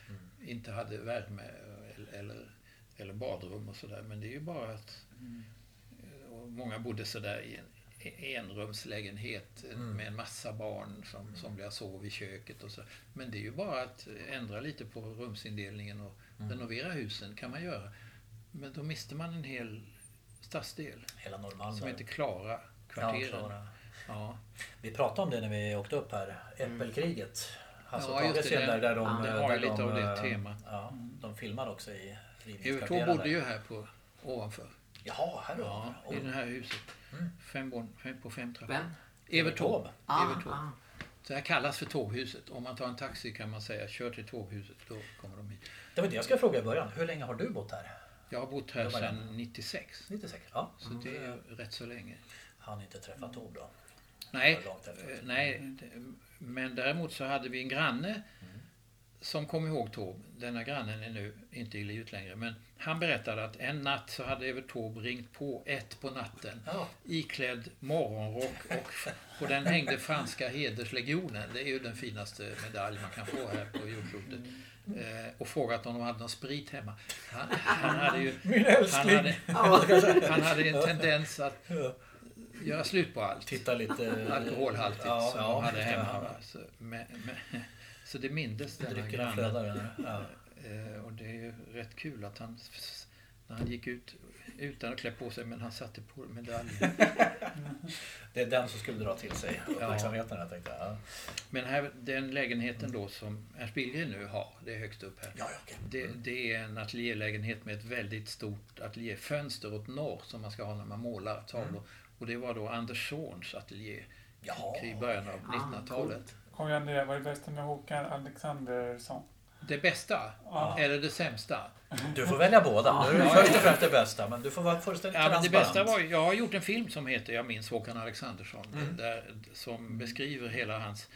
inte hade värme eller, eller, badrum och sådär. Men det är ju bara att och många bodde sådär i en enrumslägenhet med en massa barn som somliga sov i köket och så. Men det är ju bara att ändra lite på rumsindelningen och renovera husen kan man göra. Men då mister man en hel stadsdel Hela Norrmalm. som inte klarar Ja, kvarteren. Klara. Ja, Vi pratade om det när vi åkte upp här. Äppelkriget. Hasse Ja, Tages det. film där, där de... Det har där ju lite de, av det eh, temat. Ja, de filmar också i Evert bodde ju här på, ovanför. Jaha, här Ja, då. i det här huset. Mm. Fem, vån- fem, på fem trappor. Vem? Evert Taube. Ah, Taube. ah. Det här kallas för tåghuset. Om man tar en taxi kan man säga kör till tåghuset, då kommer de hit. Det var det jag skulle fråga i början. Hur länge har du bott här? Jag har bott här sedan 96. 96? Ja. Så det är rätt så länge. Han inte träffat Tove då? Nej, eh, nej, men däremot så hade vi en granne som kom ihåg Taube. Denna grannen är nu inte i livet längre. Men han berättade att en natt så hade Evert Taube ringt på ett på natten. Ja. Iklädd morgonrock och på den hängde franska hederslegionen. Det är ju den finaste medalj man kan få här på jordklotet. Eh, och frågat om de hade någon sprit hemma. Han, han hade ju... Min Han älskling! hade, han hade en tendens att. Göra slut på allt Titta lite... alkoholhaltigt Ja, som ja, de hade hemma. Va? Så, men, men, så det mindes denna Dryckerna granne. flödar. eller? Ja. Eh, Och det är ju rätt kul att han, när han gick ut utan att klä på sig, men han satte på medaljen. Det är den som skulle dra till sig uppmärksamheten jag tänkte. Ja, Men här, den lägenheten då som Ernst Billgren nu har, det är högst upp här. ja, ja okej. Det, det är en ateljélägenhet med ett väldigt stort ateljéfönster åt norr som man ska ha när man målar tavlor. Och det var då Anders Zorns ateljé Jaha. i början av 1900-talet. Kom igen det, vad är det bästa med Håkan Alexandersson? Det bästa, Ja. eller det sämsta? Du får välja båda. Ja, först ja. och främst det bästa, men du får vara fullständigt Ja, men det bästa var jag har gjort en film som heter Jag minns Håkan Alexandersson. Mm. Där, som beskriver hela hans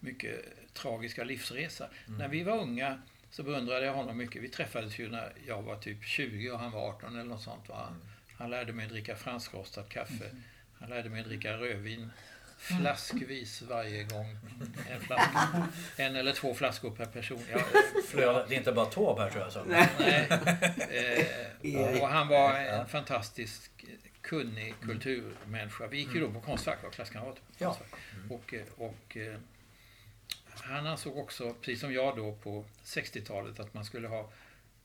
mycket tragiska livsresa. Mm. När vi var unga så beundrade jag honom mycket. Vi träffades ju när jag var typ 20 och han var 18 eller något sånt. Va? Mm. Han lärde mig dricka franskrostat kaffe. Han lärde mig dricka rödvin Mm. flaskvis varje gång. En, flaska, en eller två flaskor per person. Jag, Flöda- Det är inte bara Taube här tror jag. Så. Nej. Eh, och han var en Ja. fantastisk kunnig kulturmänniska. Vi gick ju då på Konstfack, var klasskamrater på Ja. Och, eh, och eh, han ansåg också, precis som jag då på 60-talet, att man skulle ha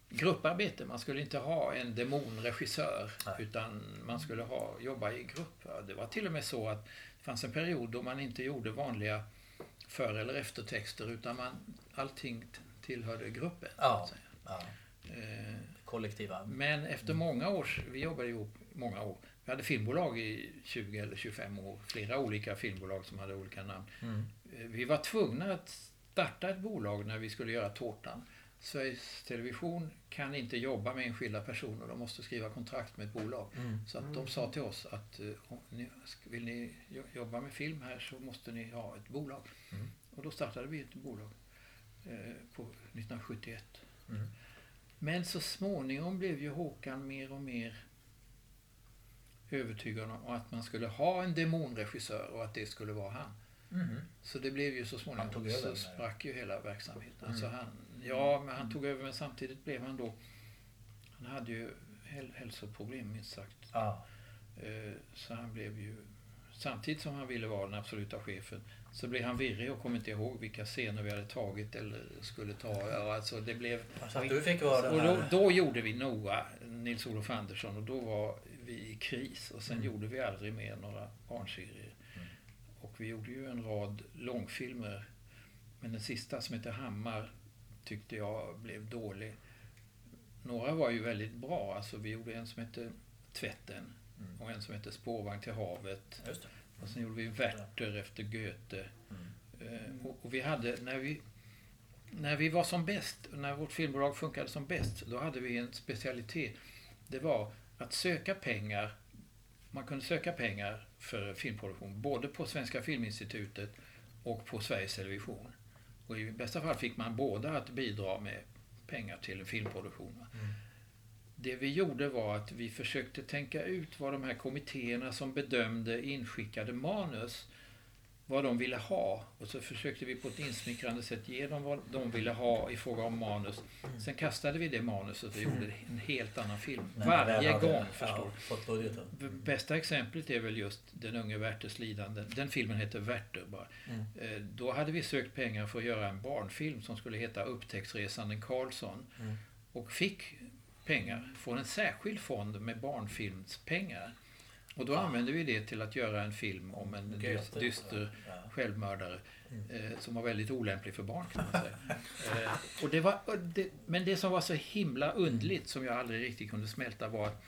grupparbete. Man skulle inte ha en demonregissör Nej. utan man skulle ha, jobba i grupp. Det var till och med så att det fanns en period då man inte gjorde vanliga för eller eftertexter utan man, allting tillhörde gruppen. Ja. Ja. Eh, Kollektiva. Men efter många års, vi jobbade ihop många år. Vi hade filmbolag i 20 eller 25 år. Flera olika filmbolag som hade olika namn. Mm. Eh, Vi var tvungna att starta ett bolag när vi skulle göra Tårtan. Sveriges Television kan inte jobba med enskilda personer. De måste skriva kontrakt med ett bolag. Mm. Så att de sa till oss att eh, vill ni jo- jobba med film här så måste ni ha ett bolag. Mm. Och då startade vi ett bolag eh, på 1971. Mm. Men så småningom blev ju Håkan mer och mer övertygad om att man skulle ha en demonregissör och att det skulle vara han. Mm. Så det blev ju så Han småningom tog över så sprack ju hela verksamheten. Mm. Alltså han, ja, men han tog över men samtidigt blev han då han hade ju häl- hälsoproblem minst sagt. Ja. Eh, Så han blev ju samtidigt som han ville vara den absoluta chefen så blev han virrig och kom inte ihåg vilka scener vi hade tagit eller skulle ta. Alltså det blev Så att du fick vara den och då, då gjorde vi Noah, Nils-Olof Andersson och då var vi i kris och sen Mm. gjorde vi aldrig mer några barnserier. Mm. Och vi gjorde ju en rad långfilmer. Men den sista som heter Hammar tyckte jag blev dålig. Några var ju väldigt bra. Alltså vi gjorde en som hette Tvätten Mm. och en som hette Spårvagn till havet. Och sen gjorde vi Werther efter Goethe. Mm. Eh, Och, och vi hade, när vi, när vi var som bäst, när vårt filmbolag funkade som bäst, då hade vi en specialitet. Det var att söka pengar. Man kunde söka pengar för filmproduktion, både på Svenska Filminstitutet och på Sveriges Television. Och i bästa fall fick man båda att bidra med pengar till en filmproduktion. Mm. Det vi gjorde var att vi försökte tänka ut vad de här kommittéerna som bedömde inskickade manus, vad de ville ha. Och så försökte vi på ett insmickrande sätt ge dem vad de ville ha i fråga om manus. Sen kastade vi det manuset och gjorde en helt annan film. Varje hade, gång, ja, förstår du. Bästa exemplet är väl just Den unge Werthers lidande. Den filmen heter Werther bara. Mm. Eh, Då hade vi sökt pengar för att göra en barnfilm som skulle heta Upptäcktsresanden Karlsson. Mm. Och fick pengar från en särskild fond med barnfilmspengar. Och då använde vi det till att göra en film om en dyster Ja. självmördare. Mm. Eh, som var väldigt olämplig för barn kan man säga. eh, och det var, det, men det som var så himla undligt som jag aldrig riktigt kunde smälta var att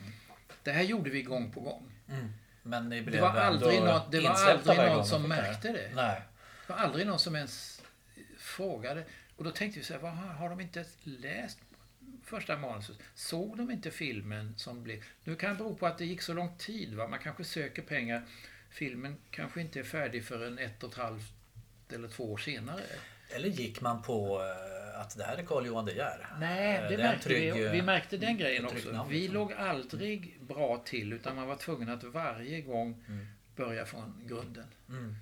det här gjorde vi gång på gång. Mm. Men ni blev Det var aldrig någon, det var aldrig någon som märkte det. Nej. Det var aldrig någon som ens frågade. Och då tänkte vi så här, har de inte läst första manuset? Såg de inte filmen som blev... Nu kan det bero på att det gick så lång tid. Va? Man kanske söker pengar. Filmen kanske inte är färdig förrän ett och ett halvt eller två år senare. Eller gick man på eh, att det här är Carl Johan De Geer? Nej, Eh, det en märkte trygg, vi. eh, Vi märkte den grejen ett tryggt också. namn, Vi liksom. låg aldrig bra till utan man var tvungen att varje gång Mm. börja från grunden. Mm.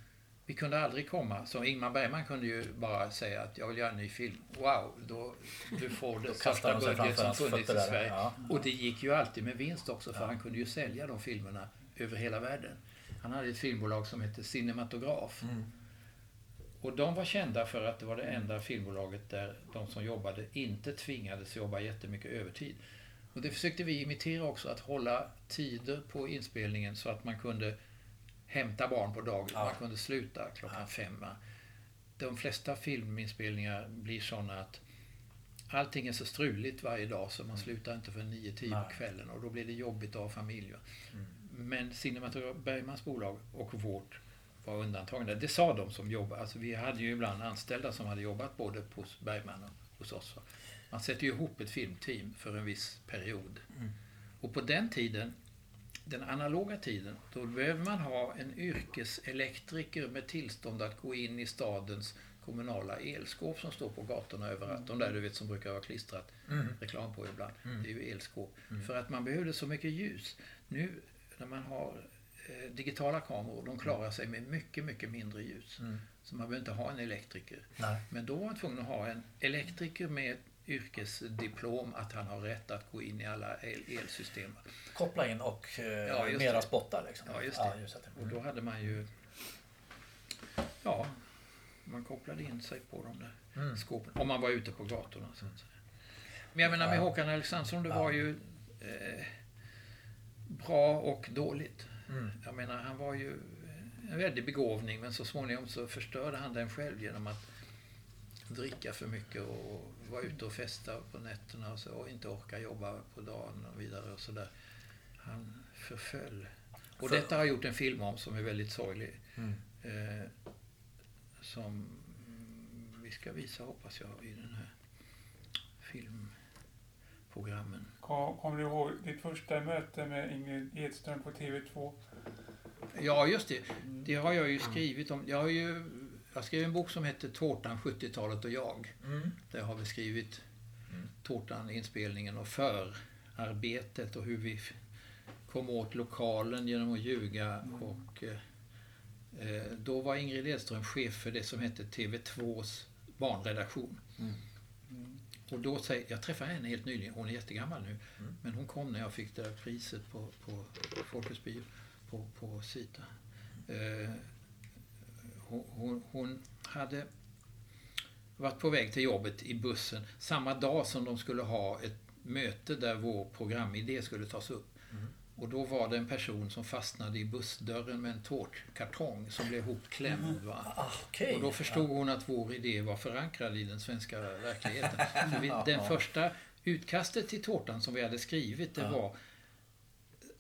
Vi kunde aldrig komma, så Ingmar Bergman kunde ju bara säga att jag vill göra en ny film. Wow, då, du får det största budget som funnits i Sverige. ja. Och det gick ju alltid med vinst också för han kunde ju sälja de filmerna över hela världen. Han hade ett filmbolag som hette Cinematograf. Mm. Och de var kända för att det var det enda filmbolaget där de som jobbade inte tvingades jobba jättemycket övertid. Och det försökte vi imitera också, att hålla tider på inspelningen så att man kunde hämta barn på dagis, Ja. man kunde sluta klockan fem. va. De flesta filminspelningar blir sådana att allting är så struligt varje dag så man slutar inte för 9-10 Nej. på kvällen och då blir det jobbigt att ha familj. va. Men Cinematograf Bergmans bolag och vårt var undantagna. Det sa de som jobbade. Alltså vi hade ju ibland anställda som hade jobbat både hos Bergman och hos oss. Man sätter ju ihop ett filmteam för en viss period. Och på den tiden, den analoga tiden, då behöver man ha en yrkeselektriker med tillstånd att gå in i stadens kommunala elskåp som står på gatorna överallt. De där du vet som brukar vara klistrat Mm. reklam på ibland. Det är ju elskåp. För att man behövde så mycket ljus. Nu när man har eh, digitala kameror, de klarar sig med mycket, mycket mindre ljus. Mm. Så man behöver inte ha en elektriker. Nej. Men då var man tvungen att ha en elektriker med yrkesdiplom att han har rätt att gå in i alla el elsystem. Koppla in och eh, Ja, just mera det. spottar liksom. Ja, just det. just det. Och då hade man ju... Ja, man kopplade in sig på de där Mm. skåpen. Om man var ute på gatorna så att säga. Men jag menar med Ja. Håkan Alexandersson, det Ja. var ju eh, bra och dåligt. Mm. Jag menar, han var ju en väldig begåvning men så småningom så förstörde han den själv genom att dricka för mycket och vara ute och festa på nätterna och, så, och inte orka jobba på dagen och vidare och sådär. Han förföll. Och För- detta har jag gjort en film om som är väldigt sorglig. Mm. Eh, som vi ska visa hoppas jag i den här filmprogrammen. Kom- Kommer du ihåg ditt första möte med Ingrid Edström på TV2? Ja, just det. Det har jag ju skrivit om. Jag har ju jag skrev en bok som heter Tårtan, 70-talet och jag. Mm. Där har vi skrivit Mm. Tårtan, inspelningen och förarbetet och hur vi kom åt lokalen genom att ljuga. Och, eh, eh, då var Ingrid Edström chef för det som hette TV2s barnredaktion. Mm. Och då säger, jag träffade henne helt nyligen, hon är jättegammal nu, Mm. men hon kom när jag fick det där priset på, på Folkets bio, på, på Sita. Eh, hon, hon, hade varit på väg till jobbet i bussen samma dag som de skulle ha ett möte där vår programidé skulle tas upp. Mm. Och då var det en person som fastnade i bussdörren med en tårtkartong som blev hopklämd. Va? Ah, okej. Och då förstod hon att vår idé var förankrad i den svenska verkligheten. För vi, den första utkastet till tårtan som vi hade skrivit, det var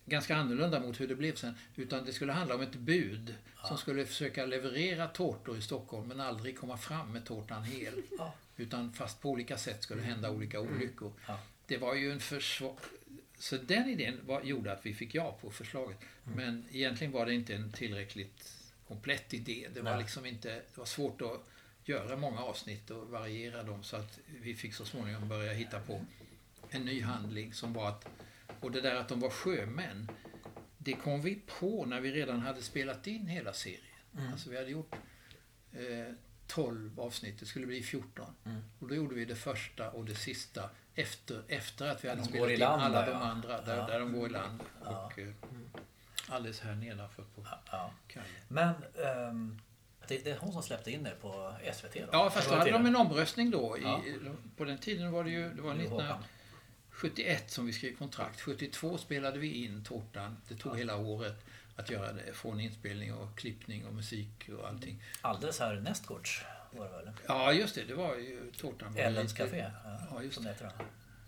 ganska annorlunda mot hur det blev sen. Utan det skulle handla om ett bud som skulle försöka leverera tårtor i Stockholm men aldrig komma fram med tårtan hel. Ja. Utan fast på olika sätt skulle hända olika olyckor. Ja. Det var ju en försvar... Så den idén var, gjorde att vi fick ja på förslaget. Mm. Men egentligen var det inte en tillräckligt komplett idé. Det var Nej. liksom inte... Det var svårt att göra många avsnitt och variera dem så att vi fick så småningom börja hitta på en ny handling som var att... Och det där att de var sjömän, det kom vi på när vi redan hade spelat in hela serien. Mm. Alltså vi hade gjort eh, 12 avsnitt, det skulle bli 14. Mm. Och då gjorde vi det första och det sista efter, efter att vi hade De spelat in land alla där, de andra, där, Ja. där de går i land. Ja. Och eh, alldeles här nedanför på Ja. kajen. Men ehm, det, det är hon som släppte in er på SVT då? Ja, fast då hade de en omröstning då. I. På den tiden var det ju, det var Nu, Håkan. 1971 som vi skrev kontrakt. 72 spelade vi in Tårtan. Det tog hela året att göra det. Från inspelning och klippning och musik och allting. Alldeles här nästgårds var det väl? Ja, just det. Det var ju Tårtan. var Ellens Café? Ja, just som det.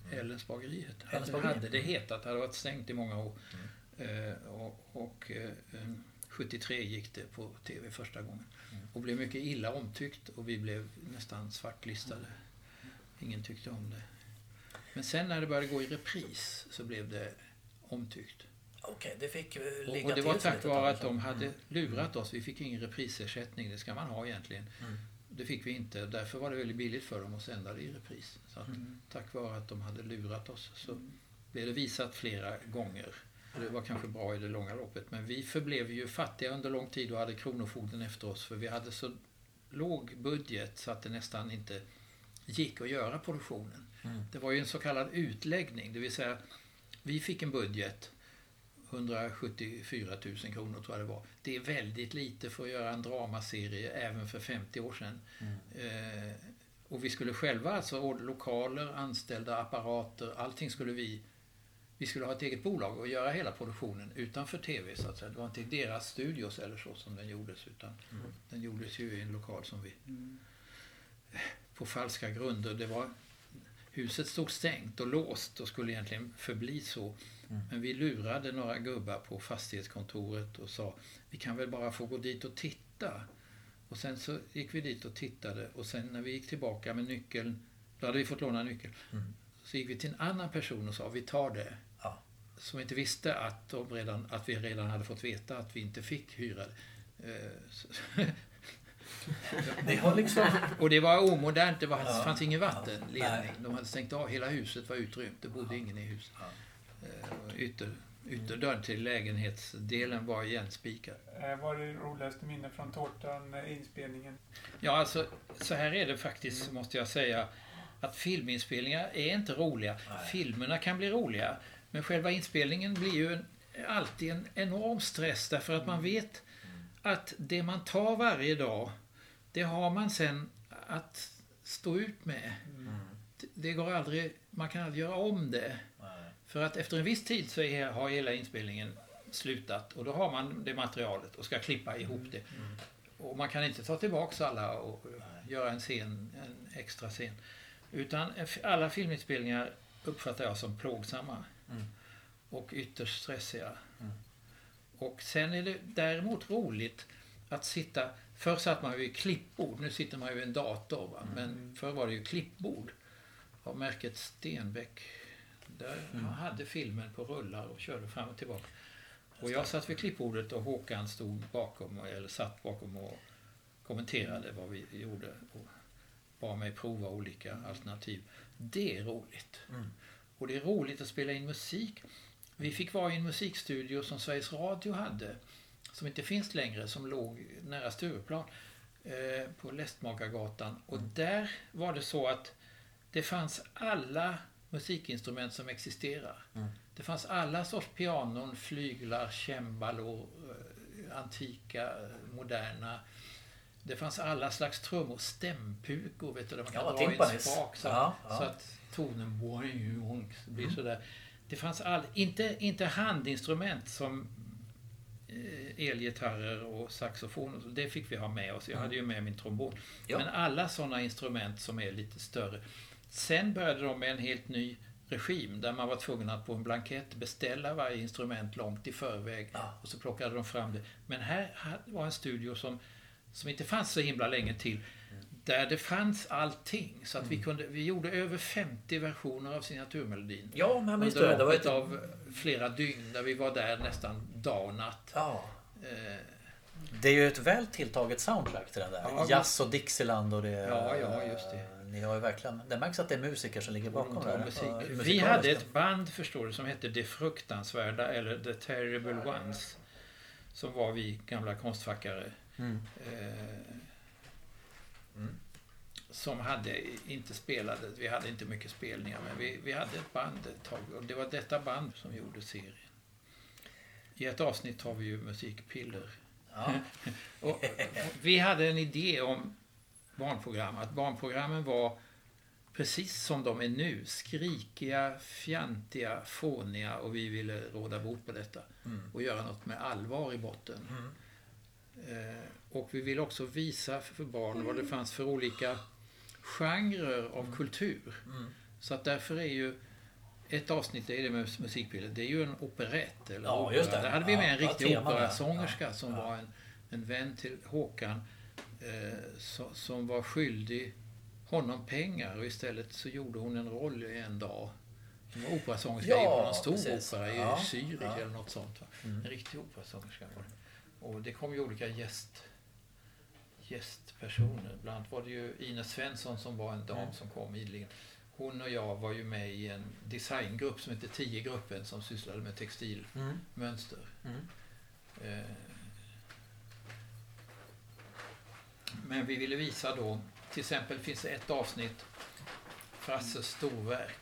det. Ellens bageri hette det. Ellens Det hade det hetat. Det hade varit stängt i många år. Eh, och och eh, 73 gick det på TV första gången. Och blev mycket illa omtyckt och vi blev nästan svartlistade. Ingen tyckte om det. Men sen när det började gå i repris så blev det omtyckt. Okej, det fick eh, Och, ligga och det var tack vare att de hade Mm. lurat oss. Vi fick ingen reprisersättning, det ska man ha egentligen. Mm. Det fick vi inte. Därför var det väldigt billigt för dem att sända det i repris. Så att, Mm. Tack vare att de hade lurat oss så blev det visat flera gånger. Det var kanske bra i det långa loppet. Men vi förblev ju fattiga under lång tid och hade Kronofogden efter oss. För vi hade så låg budget så att det nästan inte gick att göra produktionen. Mm. Det var ju en så kallad utläggning. Det vill säga, vi fick en budget 174 000 kronor tror jag det var. Det är väldigt lite för att göra en dramaserie även för 50 år sedan. Eh, och vi skulle själva alltså, lokaler, anställda, apparater, allting skulle vi... Vi skulle ha ett eget bolag och göra hela produktionen utanför TV så att säga. Det var inte i deras studios eller så som den gjordes utan den gjordes ju i en lokal som vi... På falska grunder. Det var... Huset stod stängt och låst och skulle egentligen förbli så. Men vi lurade några gubbar på fastighetskontoret och sa vi kan väl bara få gå dit och titta. Och sen så gick vi dit och tittade och sen när vi gick tillbaka med nyckeln, då hade vi fått låna nyckeln. Mm. Så gick vi till en annan person och sa vi tar det. Ja. Som inte visste att, redan, att vi redan hade fått veta att vi inte fick hyra det. Ni har liksom... Och det var omodernt, det var, Ja. fanns ingen vattenledning. De hade stängt av, hela huset var utrymt, det bodde ingen i huset. Eh, Ytter, ytterdörren till lägenhetsdelen var igenspikad. Eh, Vad är det roligaste minne från tårtan, eh, inspelningen? Ja, alltså så här är det faktiskt, måste jag säga. Att filminspelningar är inte roliga. Nej. Filmerna kan bli roliga. Men själva inspelningen blir ju en, alltid en enorm stress därför att man vet att det man tar varje dag, det har man sen att stå ut med. Det- Det går aldrig, man kan aldrig göra om det. Nej. För att efter en viss tid så är, har hela inspelningen slutat och då har man det materialet och ska klippa ihop det. Och man kan inte ta tillbaks alla och eh, göra en scen, en extra scen. Utan alla filminspelningar uppfattar jag som plågsamma. Mm. Och ytterst stressiga. Mm. Och sen är det däremot roligt att sitta... Förr satt man ju i klippbord, nu sitter man ju i en dator. Va? Men förr var det ju klippbord. Av märket Stenbeck. Där man hade filmen på rullar och körde fram och tillbaka. Och jag satt vid klippbordet och Håkan stod bakom, eller satt bakom och kommenterade vad vi gjorde. Och bad mig prova olika alternativ. Det är roligt. Mm. Och det är roligt att spela in musik. Vi fick vara i en musikstudio som Sveriges Radio hade, som inte finns längre, som låg nära Stureplan, eh, på Lästmakargatan. Och där var det så att det fanns alla musikinstrument som existerar. Mm. Det fanns alla sorts pianon, flyglar, cembalor, eh, antika, moderna. Det fanns alla slags trummor, stämpukor, vet du, där man kan Ja, dra i en timpanis. spak så, Ja, att, ja. så att tonen blir Mm. sådär. Det fanns all, inte, inte handinstrument som elgitarrer och saxofon. och så, Det fick vi ha med oss. Jag hade ju med min trombon. Ja. Men alla sådana instrument som är lite större. Sen började de med en helt ny regim där man var tvungen att på en blankett beställa varje instrument långt i förväg. Ja. Och så plockade de fram det. Men här här var en studio som, som inte fanns så himla länge till. Där det fanns allting. Så att vi, kunde, vi gjorde över 50 versioner av signaturmelodin. Ja, men minns Under det. Det var ett... av flera dygn där vi var där nästan dag och natt. Ja. Eh, Det är ju ett väl tilltaget soundtrack till den där. Ja, Jazz och Dixieland och det... Ja, ja, just det. Ni har ju verkligen... Det märks att det är musiker som ligger bakom det här. Vi hade ett band, förstår du, som hette Det Fruktansvärda eller The Terrible Ones. Som var vi gamla konstfackare. Mm. Eh, Mm. Som hade inte spelade, vi hade inte mycket spelningar men vi, vi hade ett band ett tag och det var detta band som gjorde serien. I ett avsnitt har vi ju musikpiller. Ja. Och, och vi hade en idé om barnprogram, att barnprogrammen var precis som de är nu. Skrikiga, fjantiga, fåniga och vi ville råda bot på detta. Mm. Och göra något med allvar i botten. Mm. Eh, och vi ville också visa för barn vad det fanns för olika genrer av kultur. Mm. Så att därför är ju ett avsnitt är det med musikbilder. Det är ju en operett. Eller Ja, opera. Där hade vi med Ja, en riktig operasångerska Ja, som var en, en vän till Håkan. Eh, so, som var skyldig honom pengar och istället så gjorde hon en roll i en dag. Hon var operasångerska Ja, på någon stor precis. opera i Zürich. Mm. eller något sånt. Va? En riktig operasångerska var det. Och det kom ju olika gäst, gästpersoner. Bland annat var det ju Ines Svensson som var en dam Mm. som kom ideligen. Hon och jag var ju med i en designgrupp som hette 10-gruppen som sysslade med textilmönster. Mm. Mm. Eh, Men vi ville visa då, till exempel finns det ett avsnitt, Frasses storverk,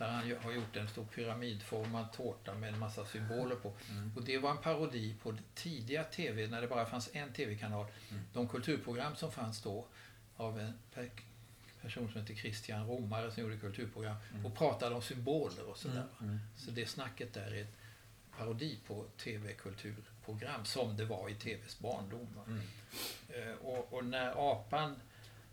där han har gjort en stor pyramidformad tårta med en massa symboler på. Mm. Och det var en parodi på tidiga tv, när det bara fanns en tv-kanal. Mm. De kulturprogram som fanns då av en pe- person som heter Christian Romare som gjorde kulturprogram och pratade om symboler och sådär. va. Mm. Så det snacket där är en parodi på tv-kulturprogram som det var i tvs barndom. Mm. Eh, Och, och när apan,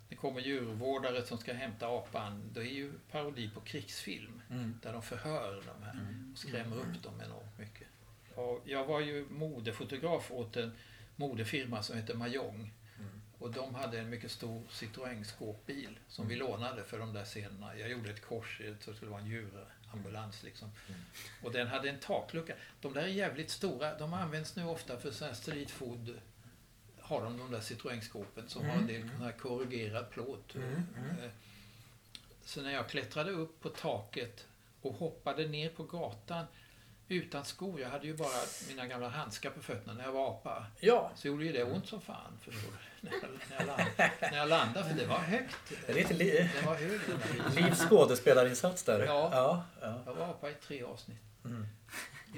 det kommer djurvårdare som ska hämta apan, det är ju parodi på krigsfilm. Mm. Där de förhör de här och skrämmer upp dem enormt mycket. Och jag var ju modefotograf åt en modefirma som heter Mahjong. Mm. Och de hade en mycket stor Citroën skåpbil som vi lånade för de där scenerna. Jag gjorde ett kors, så det skulle vara en djurambulans liksom. Och den hade en taklucka. De där är jävligt stora. De används nu ofta för här street food. Har de de där Citroën-skåpen som har en del sån här korrugerad plåt. Eh, Så när jag klättrade upp på taket och hoppade ner på gatan utan skor. Jag hade ju bara mina gamla handskar på fötterna när jag var apa. Ja, Så gjorde ju det ont som fan, förstår du. När jag, när jag, land, när jag landade, för det var högt. det är lite li- Det var högt. Livs skådespelarinsats där. Ja. ja, ja. Jag var apa i tre avsnitt. Mm.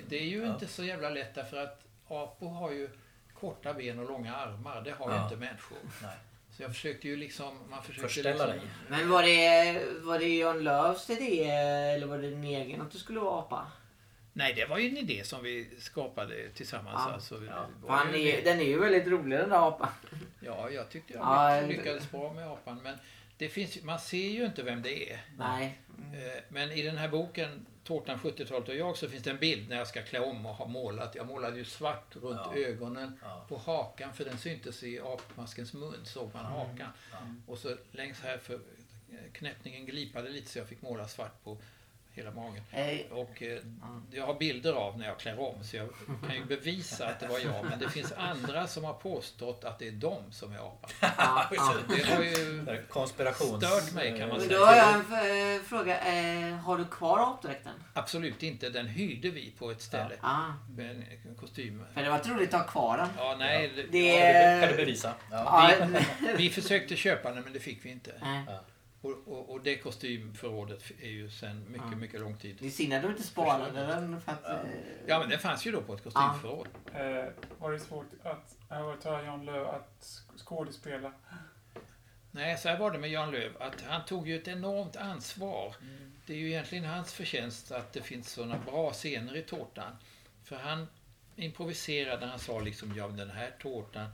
Det är ju Ja. inte så jävla lätt därför att apor har ju korta ben och långa armar. Det har ju Ja. inte människor. Nej. Så jag försökte ju liksom... Man försökte Förställa liksom, dig. Men var det, var det Jan Lööfs idé eller var det din egen att du skulle vara apa? Nej, det var ju en idé som vi skapade tillsammans. Ja. Alltså, Ja. ju är, den är ju väldigt rolig den där apan. Ja, jag tyckte jag Ja, lyckades bra med apan. Men det finns, ju- man ser ju inte vem det är. Nej. Eh, Men i den här boken, Tårtan 70-talet och jag, så finns det en bild när jag ska klä om och ha målat. Jag målade ju svart runt Ja. ögonen, Ja. på hakan, för den syntes i apmaskens mun, såg man hakan. Ja. Och så längs här, för knäppningen glipade lite så jag fick måla svart på hela magen. Eh, Och eh, jag har bilder av när jag klär om, så jag kan ju bevisa att det var jag. Men det finns andra som har påstått att det är de som är apan. ja, ja. Det har ju... Konspirations... Stört mig, kan man Men säga. då har jag en f- fråga. Eh, har du kvar apdräkten? Absolut inte, den hyrde vi på ett ställe. Ah, Med en kostym. för det var roligt att ha kvar den. Ja, nej. det- Det- Ja, det kan du bevisa. Ja. Ja, Vi försökte köpa den men det fick vi inte. nej. Och, och, och det kostymförrådet är ju sen mycket, Ja. mycket lång tid. Det är synd att du inte sparade den för att... eh, Ja, men den fanns ju då på ett kostymförråd. Eh, var det svårt att övertala Jan Lööf att sk- skådespela? Nej, så här var det med Jan Löv att han tog ju ett enormt ansvar. Det är ju egentligen hans förtjänst att det finns sådana bra scener i tårtan. För han improviserade, han sa liksom, ja den här tårtan,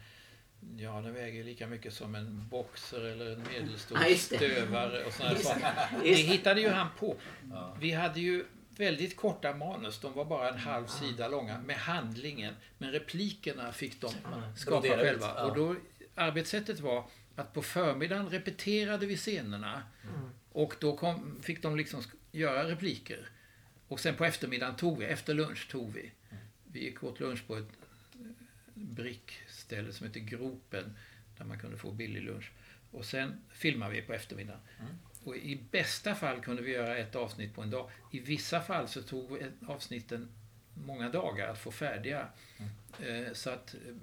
ja den väger lika mycket som en boxer eller en medelstor Ja, stövare och sådana saker. Det hittade ju han på. Ja. Vi hade ju väldigt korta manus, de var bara en halv sida långa med handlingen. Men replikerna fick de skapa själva. ja. Och då, arbetssättet var att på förmiddagen repeterade vi scenerna och då kom, fick de liksom göra repliker. Och sen på eftermiddagen tog vi, efter lunch tog vi. Vi gick åt lunch på ett eh, brickställe som heter Gropen där man kunde få billig lunch. Och sen filmade vi på eftermiddagen. Och i bästa fall kunde vi göra ett avsnitt på en dag. I vissa fall så tog avsnitten många dagar att få färdiga. Eh, Så att eh,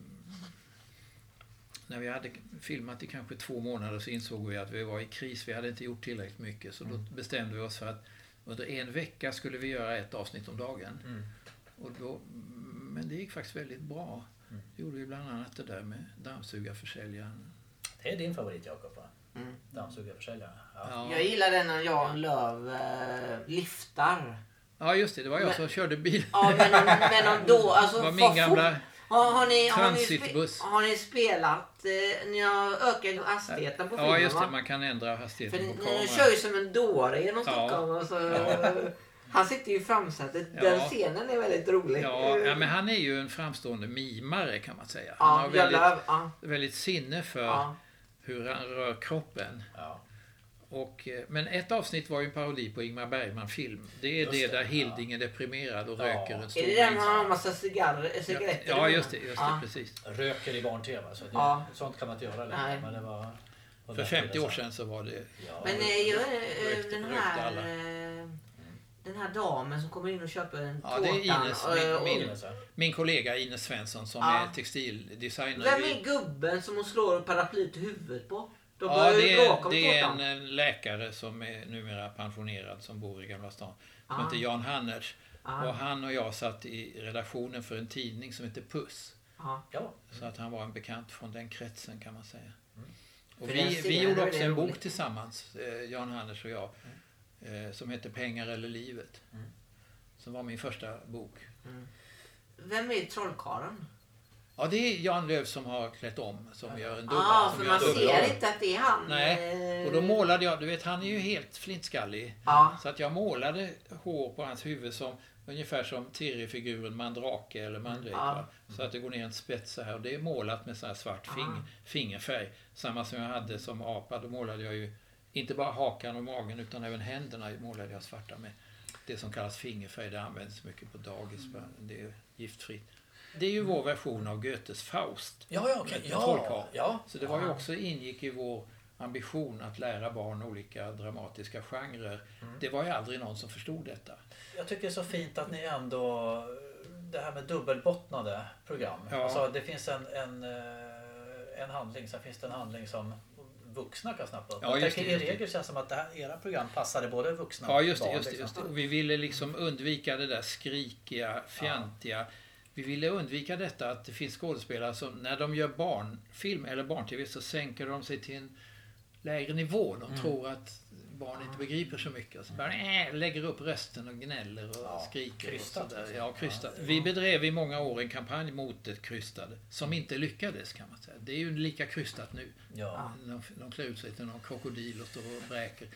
när vi hade filmat i kanske två månader så insåg vi att vi var i kris. Vi hade inte gjort tillräckligt mycket. Så då bestämde vi oss för att under en vecka skulle vi göra ett avsnitt om dagen. Mm. Och då, men det gick faktiskt väldigt bra. Det gjorde vi bland annat det där med dammsugarförsäljaren. Det är din favorit Jakob va? Mm. Dammsugarförsäljare. Ja. Ja. Jag gillar den när Jan Lööf eh, lyftar. ja, just det. Det var jag Men- som körde bil. Ja, men men om då... Alltså, Det var min gamla... Har, har, ni, har, ni spe, har ni spelat... Eh, ni har ökat hastigheten på filmen Ja, just det. va? Man kan ändra För hastigheten ni, på ni kameran. kör ju som en dåre genom Ja. Stockholm. Och så, Han sitter ju i framsätet. Ja. Den scenen är väldigt rolig. Ja, ja, men han är ju en framstående mimare kan man säga. Ja, Han har Jan väldigt, ja. väldigt sinne för Ja. hur han rör kroppen. Ja. Och, eh, men ett avsnitt var ju en parodi på Ingmar Bergman-film. Det är det, det, där ja. Hilding är deprimerad och Ja. röker en stor Är det den han har en massa cigarrer, cigaretter Ja, just det. Just det Ja. precis. Röker i barn-tv. Så det, Ja. Sånt kan man inte göra längre. Men det var, på För den 50 tiden år sedan så var det... Ja. Men eh, jag, eh, Rökte- den rökte här... eh, Den här damen som kommer in och köper en Ja, det är tårtan. Ines, och- min- och- min- ja. Min kollega Ines Svensson som Ja. är textildesigner. Vem är gubben som hon slår paraplyet i huvudet på? De Ja, det är, det är tårtan. en eh, läkare som är numera pensionerad som bor i Gamla stan. Som Ah. heter Jan Hanners. Ah. Och han och jag satt i redaktionen för en tidning som heter Puss. Ja. Ja. Så att han var en bekant från den kretsen kan man säga. Och För den vi, vi gjorde också en bok tillsammans, eh, Jan Hanners och jag. Eh, som heter Pengar eller livet. Mm. Som var min första bok. Vem är trollkarlen? Ja, det är Jan Löv som har klätt om, som gör en dubbel. Ja, som för man ser inte att det är han. Nej, eh, och då målade jag, du vet han är ju helt flintskallig. Ja. Så att jag målade hår på hans huvud som ungefär som Tiri-figuren Mandrake eller Mandrake. Ja. va? Så att det går ner en spets så här och det är målat med så här svart fing, Ah. fingerfärg. Samma som jag hade som apa, då målade jag ju inte bara hakan och magen utan även händerna målade jag svarta med. Det som kallas fingerfärg, det används mycket på dagis. va? Det är giftfritt. Det är ju vår version av Goethes Faust. Ja, ja. En Ja, ja. Så det var ju också ingick i vår ambition att lära barn olika dramatiska genrer. Det var ju aldrig någon som förstod detta. Jag tycker det är så fint att ni ändå... Det här med dubbelbottnade program. Ja. Alltså, det finns en, en, eh, en handling, sen finns det en handling som vuxna kan snappa upp. Ja, just det, just I regel känns det som att det här, era program passade både vuxna Ja, just det. barn. Just det, liksom. just det. Och vi ville liksom undvika det där skrikiga, fjantiga. Vi ville undvika detta att det finns skådespelare som när de gör barnfilm eller barn-tv så sänker de sig till en lägre nivå. De tror att barn inte begriper så mycket. Och så bara, äh, lägger upp rösten och gnäller och Ja, skriker. krystat och sådär. liksom. Ja, krystat. Vi bedrev i många år en kampanj mot det krystade som inte lyckades kan man säga. Det är ju lika krystat nu. Ja. De, de klär ut sig till någon krokodil och står och bräker.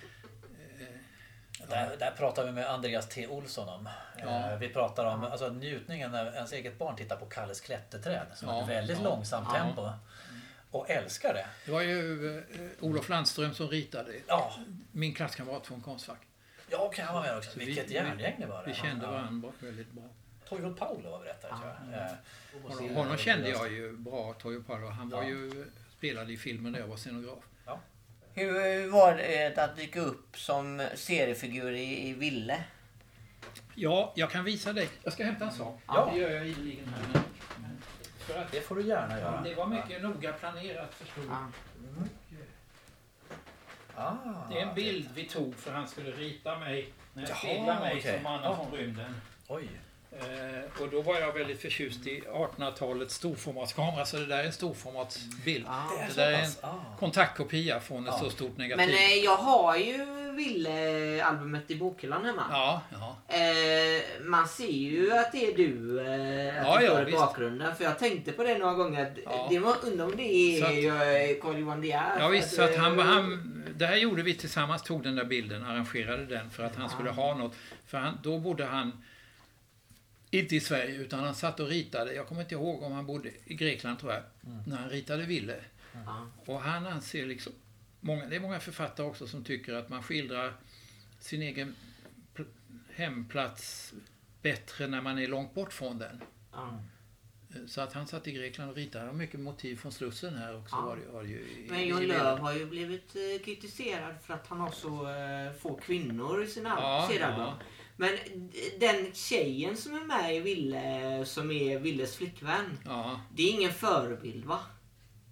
Där, där pratar vi med Andreas T. Olsson om. Ja. Eh, Vi pratar om alltså, njutningen när ens eget barn tittar på Kalles klätterträd. Som Ja, ett väldigt ja, långsamt tempo. Och älskar det. Det var ju eh, Olof Landström som ritade. Ja, Min klasskamrat från Konstfack. ja kan jag vara med också. Så vi- Vilket vi- järngäng det var. Vi det. kände Ja. varandra väldigt bra. Toivo Paolo var berättare tror jag. Eh, Honom, honom kände jag ju bra, Toyo Palo. Han var Ja. ju, spelade i filmen där jag var scenograf. Hur var det att dyka upp som seriefigur i, i Ville? Ja, jag kan visa dig. Jag ska hämta en sak. Ja. Det gör jag ideligen här. För att Det får du gärna göra. det var mycket noga planerat förstod du. Ja. Ah, Det är en bild vi tog för han skulle rita mig när jag Jaha, mig okej. som mannen från rymden. Oj. Eh, och då var jag väldigt förtjust i 1800-talets storformatskamera så det där är en storformatsbild. Ja. Det är Det där är en. Ah. kontaktkopia från ett Ja. så stort negativ. Men eh, jag har ju Ville-albumet i bokhyllan hemma. Ja, ja. Eh, man ser ju att det är du eh, att Ja, ja, i visst. bakgrunden. För jag tänkte på det några gånger. Ja. Det var, undrar om det är eh, Carl-Johan De Geer. Ja visst, så att han, eh, han, det här gjorde vi tillsammans, tog den där bilden, arrangerade den för att han skulle ha något. För han, då bodde han inte i Sverige utan han satt och ritade, jag kommer inte ihåg om han bodde i Grekland tror jag, när han ritade Ville. Ja. Och han anser liksom, många, det är många författare också som tycker att man skildrar sin egen pl- hemplats bättre när man är långt bort från den. Ja. Så att han satt i Grekland och ritade. Det var mycket motiv från Slussen här också. Var det, var det ju i, Men bilden. Lööf har ju blivit eh, kritiserad för att han har så eh, få kvinnor i sina Ja, serialbum. ja. Men den tjejen som är med i Ville, som är Villes flickvän. Ja. Det är ingen förebild va?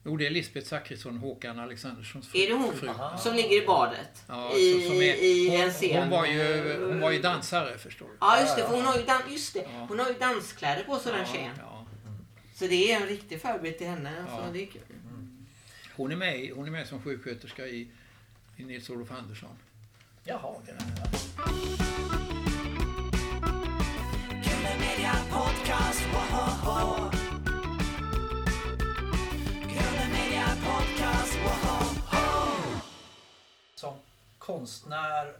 Jo, det är Lisbeth Zachrisson, Håkan Alexanderssons fru. Är det hon fru. Som ligger i badet? Ja, I, så, som är, i hon, en scen. hon, var ju, hon var ju dansare, förstår du. Ja just det, för hon har ju, dan- just det. Ja. Hon har ju danskläder på sig den Ja, tjejen. ja. Så det är en riktig förebild till henne. Ja. Så det är kul. Hon, är med, hon är med som sjuksköterska i, i Nils-Olof Andersson. Jaha, okej. Killer Media Som konstnär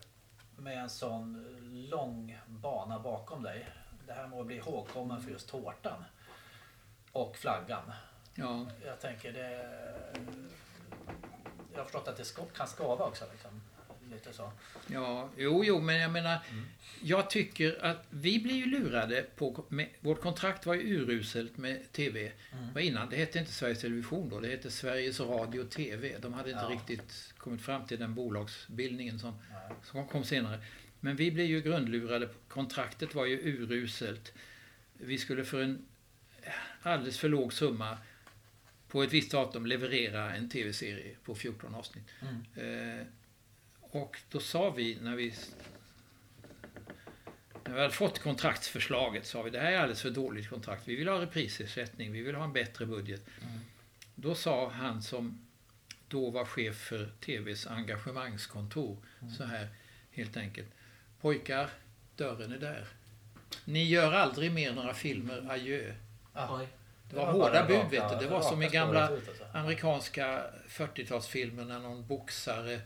med en sån lång bana bakom dig. Det här med att bli ihågkommen för just tårtan. Och flaggan. Ja, Jag tänker det... Jag har förstått att det ska- kan skava också. Liksom. Lite så. ja, jo, jo, men jag menar, jag tycker att vi blir ju lurade på, med, vårt kontrakt var ju uruselt med TV. Vad innan, det hette inte Sveriges Television då, det hette Sveriges Radio TV. De hade inte Ja. riktigt kommit fram till den bolagsbildningen som, Nej. som kom senare. Men vi blev ju grundlurade. Kontraktet var ju uruselt. Vi skulle för en alldeles för låg summa på ett visst datum leverera en tv-serie på 14 avsnitt. Mm. Eh, och då sa vi när vi när vi hade fått kontraktsförslaget sa vi det här är alldeles för dåligt kontrakt. Vi vill ha reprisersättning, vi vill ha en bättre budget. Då sa han som då var chef för TVs engagemangskontor så här helt enkelt. Pojkar, dörren är där. Ni gör aldrig mer några filmer, adjö. Oj. Det var bara hårda bud vet du. Det var som i gamla alltså. amerikanska 40-talsfilmer när någon boxare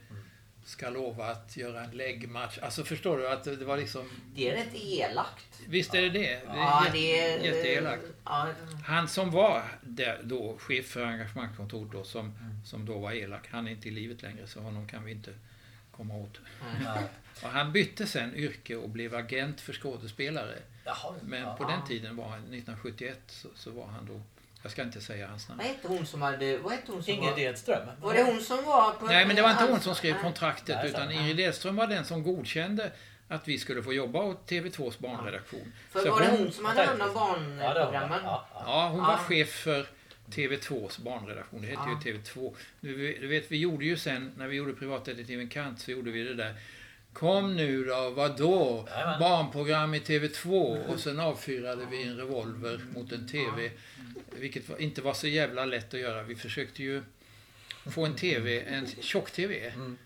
ska lova att göra en läggmatch. Alltså förstår du att det var liksom... Det är rätt elakt. Visst är det det? Det Ja, är det är... jätte- jätteelakt. Ja, Han som var där då, chef för engagemangskontoret då, som, som då var elak, han är inte i livet längre så honom kan vi inte komma åt. Nej. Och han bytte sen yrke och blev agent för skådespelare. Jaha, Men ja. på den tiden, var han, 1971, så, så var han då, jag ska inte säga hans namn. vad hette hon som hade... Vad hette hon som Ingrid var... Edström. Var det hon som var på... Nej, men det var inte hon som skrev kontraktet Nej, utan. Ingrid Edström var den som godkände att vi skulle få jobba åt TV2s barnredaktion. För Så var det hon- hon som hade hand om Ja, barnprogrammen? ja, ja. Ja, hon var Ja. chef för TV2s barnredaktion. Det hette Ja. ju TV2. Du, du vet, vi gjorde ju sen, när vi gjorde privatdetektiven Kant, så gjorde vi det där. Kom nu då, vadå? Jajamän. Barnprogram i TV2. Och sen avfyrade vi en revolver mot en TV. Vilket inte var så jävla lätt att göra. Vi försökte ju få en TV, en tjock-TV, Mm.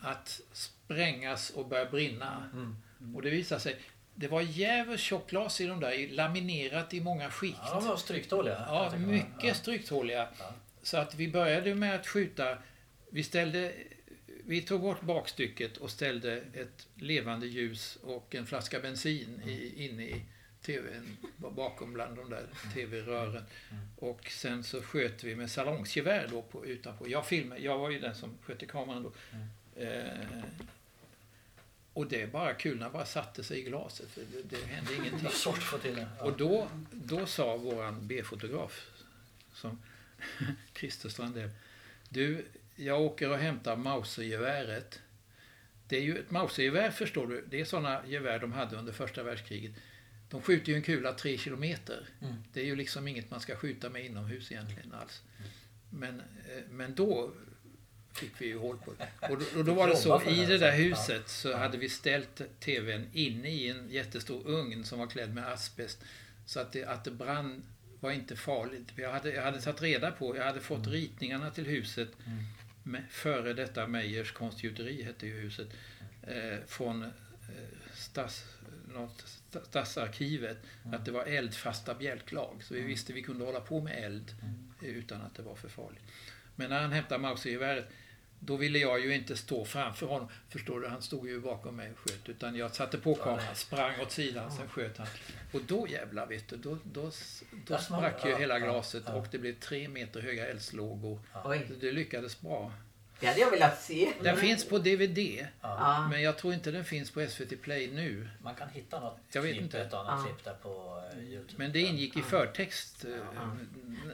att sprängas och börja brinna. Mm. Och det visade sig, det var jävligt tjockt glas i de där, laminerat i många skikt. Ja, de var stryktåliga. Ja, mycket stryktåliga. Ja. Så att vi började med att skjuta. Vi ställde... Vi tog bort bakstycket och ställde ett levande ljus och en flaska bensin i, inne i TVn bakom bland de där TV-rören. Och sen så sköt vi med salongsgevär då på, utanpå. Jag filmade, jag var ju den som skötte kameran då. Eh, och det är bara kul när bara satte sig i glaset. Det, det hände ingenting. Och då, då sa våran B-fotograf, som Christer Strandell, du, jag åker och hämtar Mausergeväret. Det är ju ett Mausergevär förstår du, det är sådana gevär de hade under första världskriget. De skjuter ju en kula tre kilometer. Mm. Det är ju liksom inget man ska skjuta med inomhus egentligen alls. Men, eh, men då fick vi ju hål på det. Och då, och då var det så, i det, där huset så hade vi ställt TVn inne i en jättestor ugn som var klädd med asbest. Så att det, att det brann var inte farligt. Jag hade, jag hade tagit reda på, jag hade fått ritningarna till huset med, före detta Meijers konstgjuteri hette ju huset. Eh, från eh, stats, något, sta- stadsarkivet. Att det var eldfasta bjälklag. Så vi visste vi kunde hålla på med eld eh, utan att det var för farligt. Men när han hämtade Mausergeväret då ville jag ju inte stå framför honom. Förstår du, han stod ju bakom mig och sköt. Utan jag satte på kameran, sprang åt sidan, sen sköt han. Och då jävlar vet du, då, då, då sprack ju ja, hela ja, glaset ja. och det blev tre meter höga eldslågor. Det lyckades bra. det hade jag velat se. Den finns på DVD, Ja. Ja. men jag tror inte den finns på SVT Play nu. Man kan hitta något Jag vet klipp, inte. ett annat Ja. klipp där på eh, Youtube. Men det ingick i förtext. eh,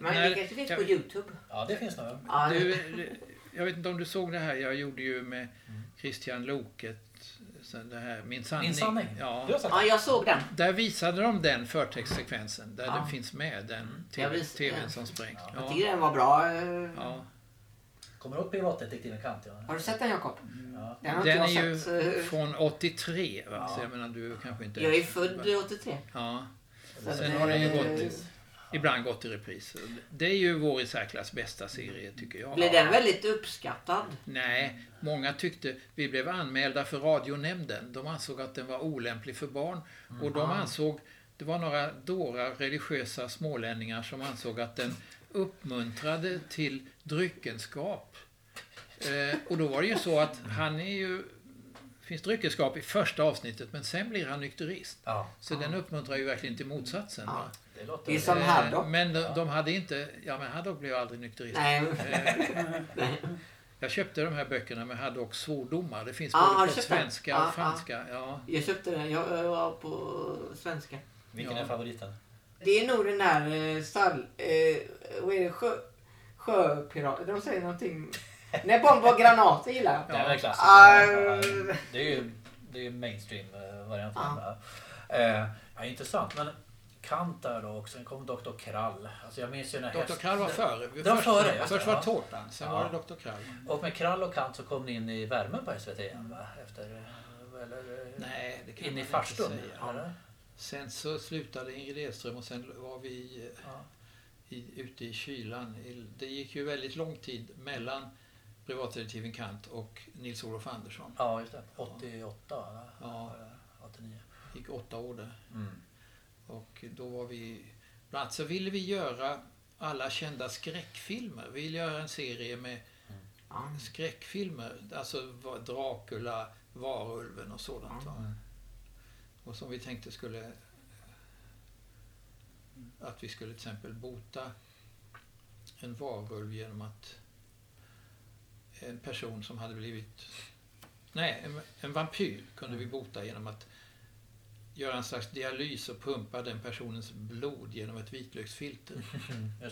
Men när- det kanske finns på Youtube. Ja, det finns nog. Ja, Du, jag vet inte om du såg det här jag gjorde ju med Christian Loket. Det här, Min sanning. Min sanning. Ja. Ja, jag såg den. Där visade de den förtextsekvensen. Där Ja. den finns med. Den Jag TV, visste TVn det. som sprängs. Jag Ja. tycker den var bra. eh. Ja. Kommer du ihåg privatdetektiven Kant? Ja. Har du sett den Jakob? Ja. Den har Den är jag ju sett. eh. från 83. Va? Så Ja. jag menar du kanske inte... Jag är född 83. Ja. Sen har den ju gått, ibland gått i repris. Det är ju vår i särklass bästa serie tycker jag. Blev den väldigt uppskattad? Nej, många tyckte, vi blev anmälda för radionämnden. De ansåg att den var olämplig för barn. Och de ansåg, det var några dårar, religiösa smålänningar som ansåg att den uppmuntrade till dryckenskap. Eh, och då var det ju så att han är ju finns dryckesskap i första avsnittet men sen blir han nykterist. Ja, Så den uppmuntrar ju verkligen till motsatsen. Va? Är som Eh, Haddock. Men de, de hade inte, ja men Haddock blev aldrig nykterist. Nej. Eh. Jag köpte de här böckerna med Haddocks svordomar. Det finns Ah, både på svenska Ah, och franska. Ja. Jag köpte den. Jag, jag var på svenska. Vilken Ja. är favoriten? Det är nog den där eh, stall... Eh, vad är det? Sjö, sjöpirat... De säger någonting... Nej, bomb och granater gillar jag. Det är väl. Ah, Ja, Det är ju, det är ju mainstream-varianten. Ja. Eh, ja, intressant. Men Kant där då också. Sen kom Dr. Krall. Alltså jag minns ju när Dr. häst- Krall var före. Det var först, före, det, först var ja. tårtan, sen Ja. var det Dr. Krall. Och med Krall och Kant så kom ni in i värmen på SVT igen va? Efter... eh, Eller, eh, Nej, det kan in man i inte farstun? eller? Sen så slutade Ingrid Edström och sen var vi eh, Ja. i, ute i kylan. Det gick ju väldigt lång tid mellan privatdetektiven Kant och Nils-Olof Andersson. ja, just det. 88 va? Ja. Eller 89. Det gick åtta år där. Mm. Och då var vi... Bland annat så ville vi göra alla kända skräckfilmer. Vi ville göra en serie med Ja. skräckfilmer. Alltså Dracula, Varulven och sådant. Va? Mm. Och som vi tänkte skulle... Att vi skulle till exempel bota en varulv genom att en person som hade blivit... Nej, en, en vampyr kunde vi bota genom att göra en slags dialys och pumpa den personens blod genom ett vitlöksfilter.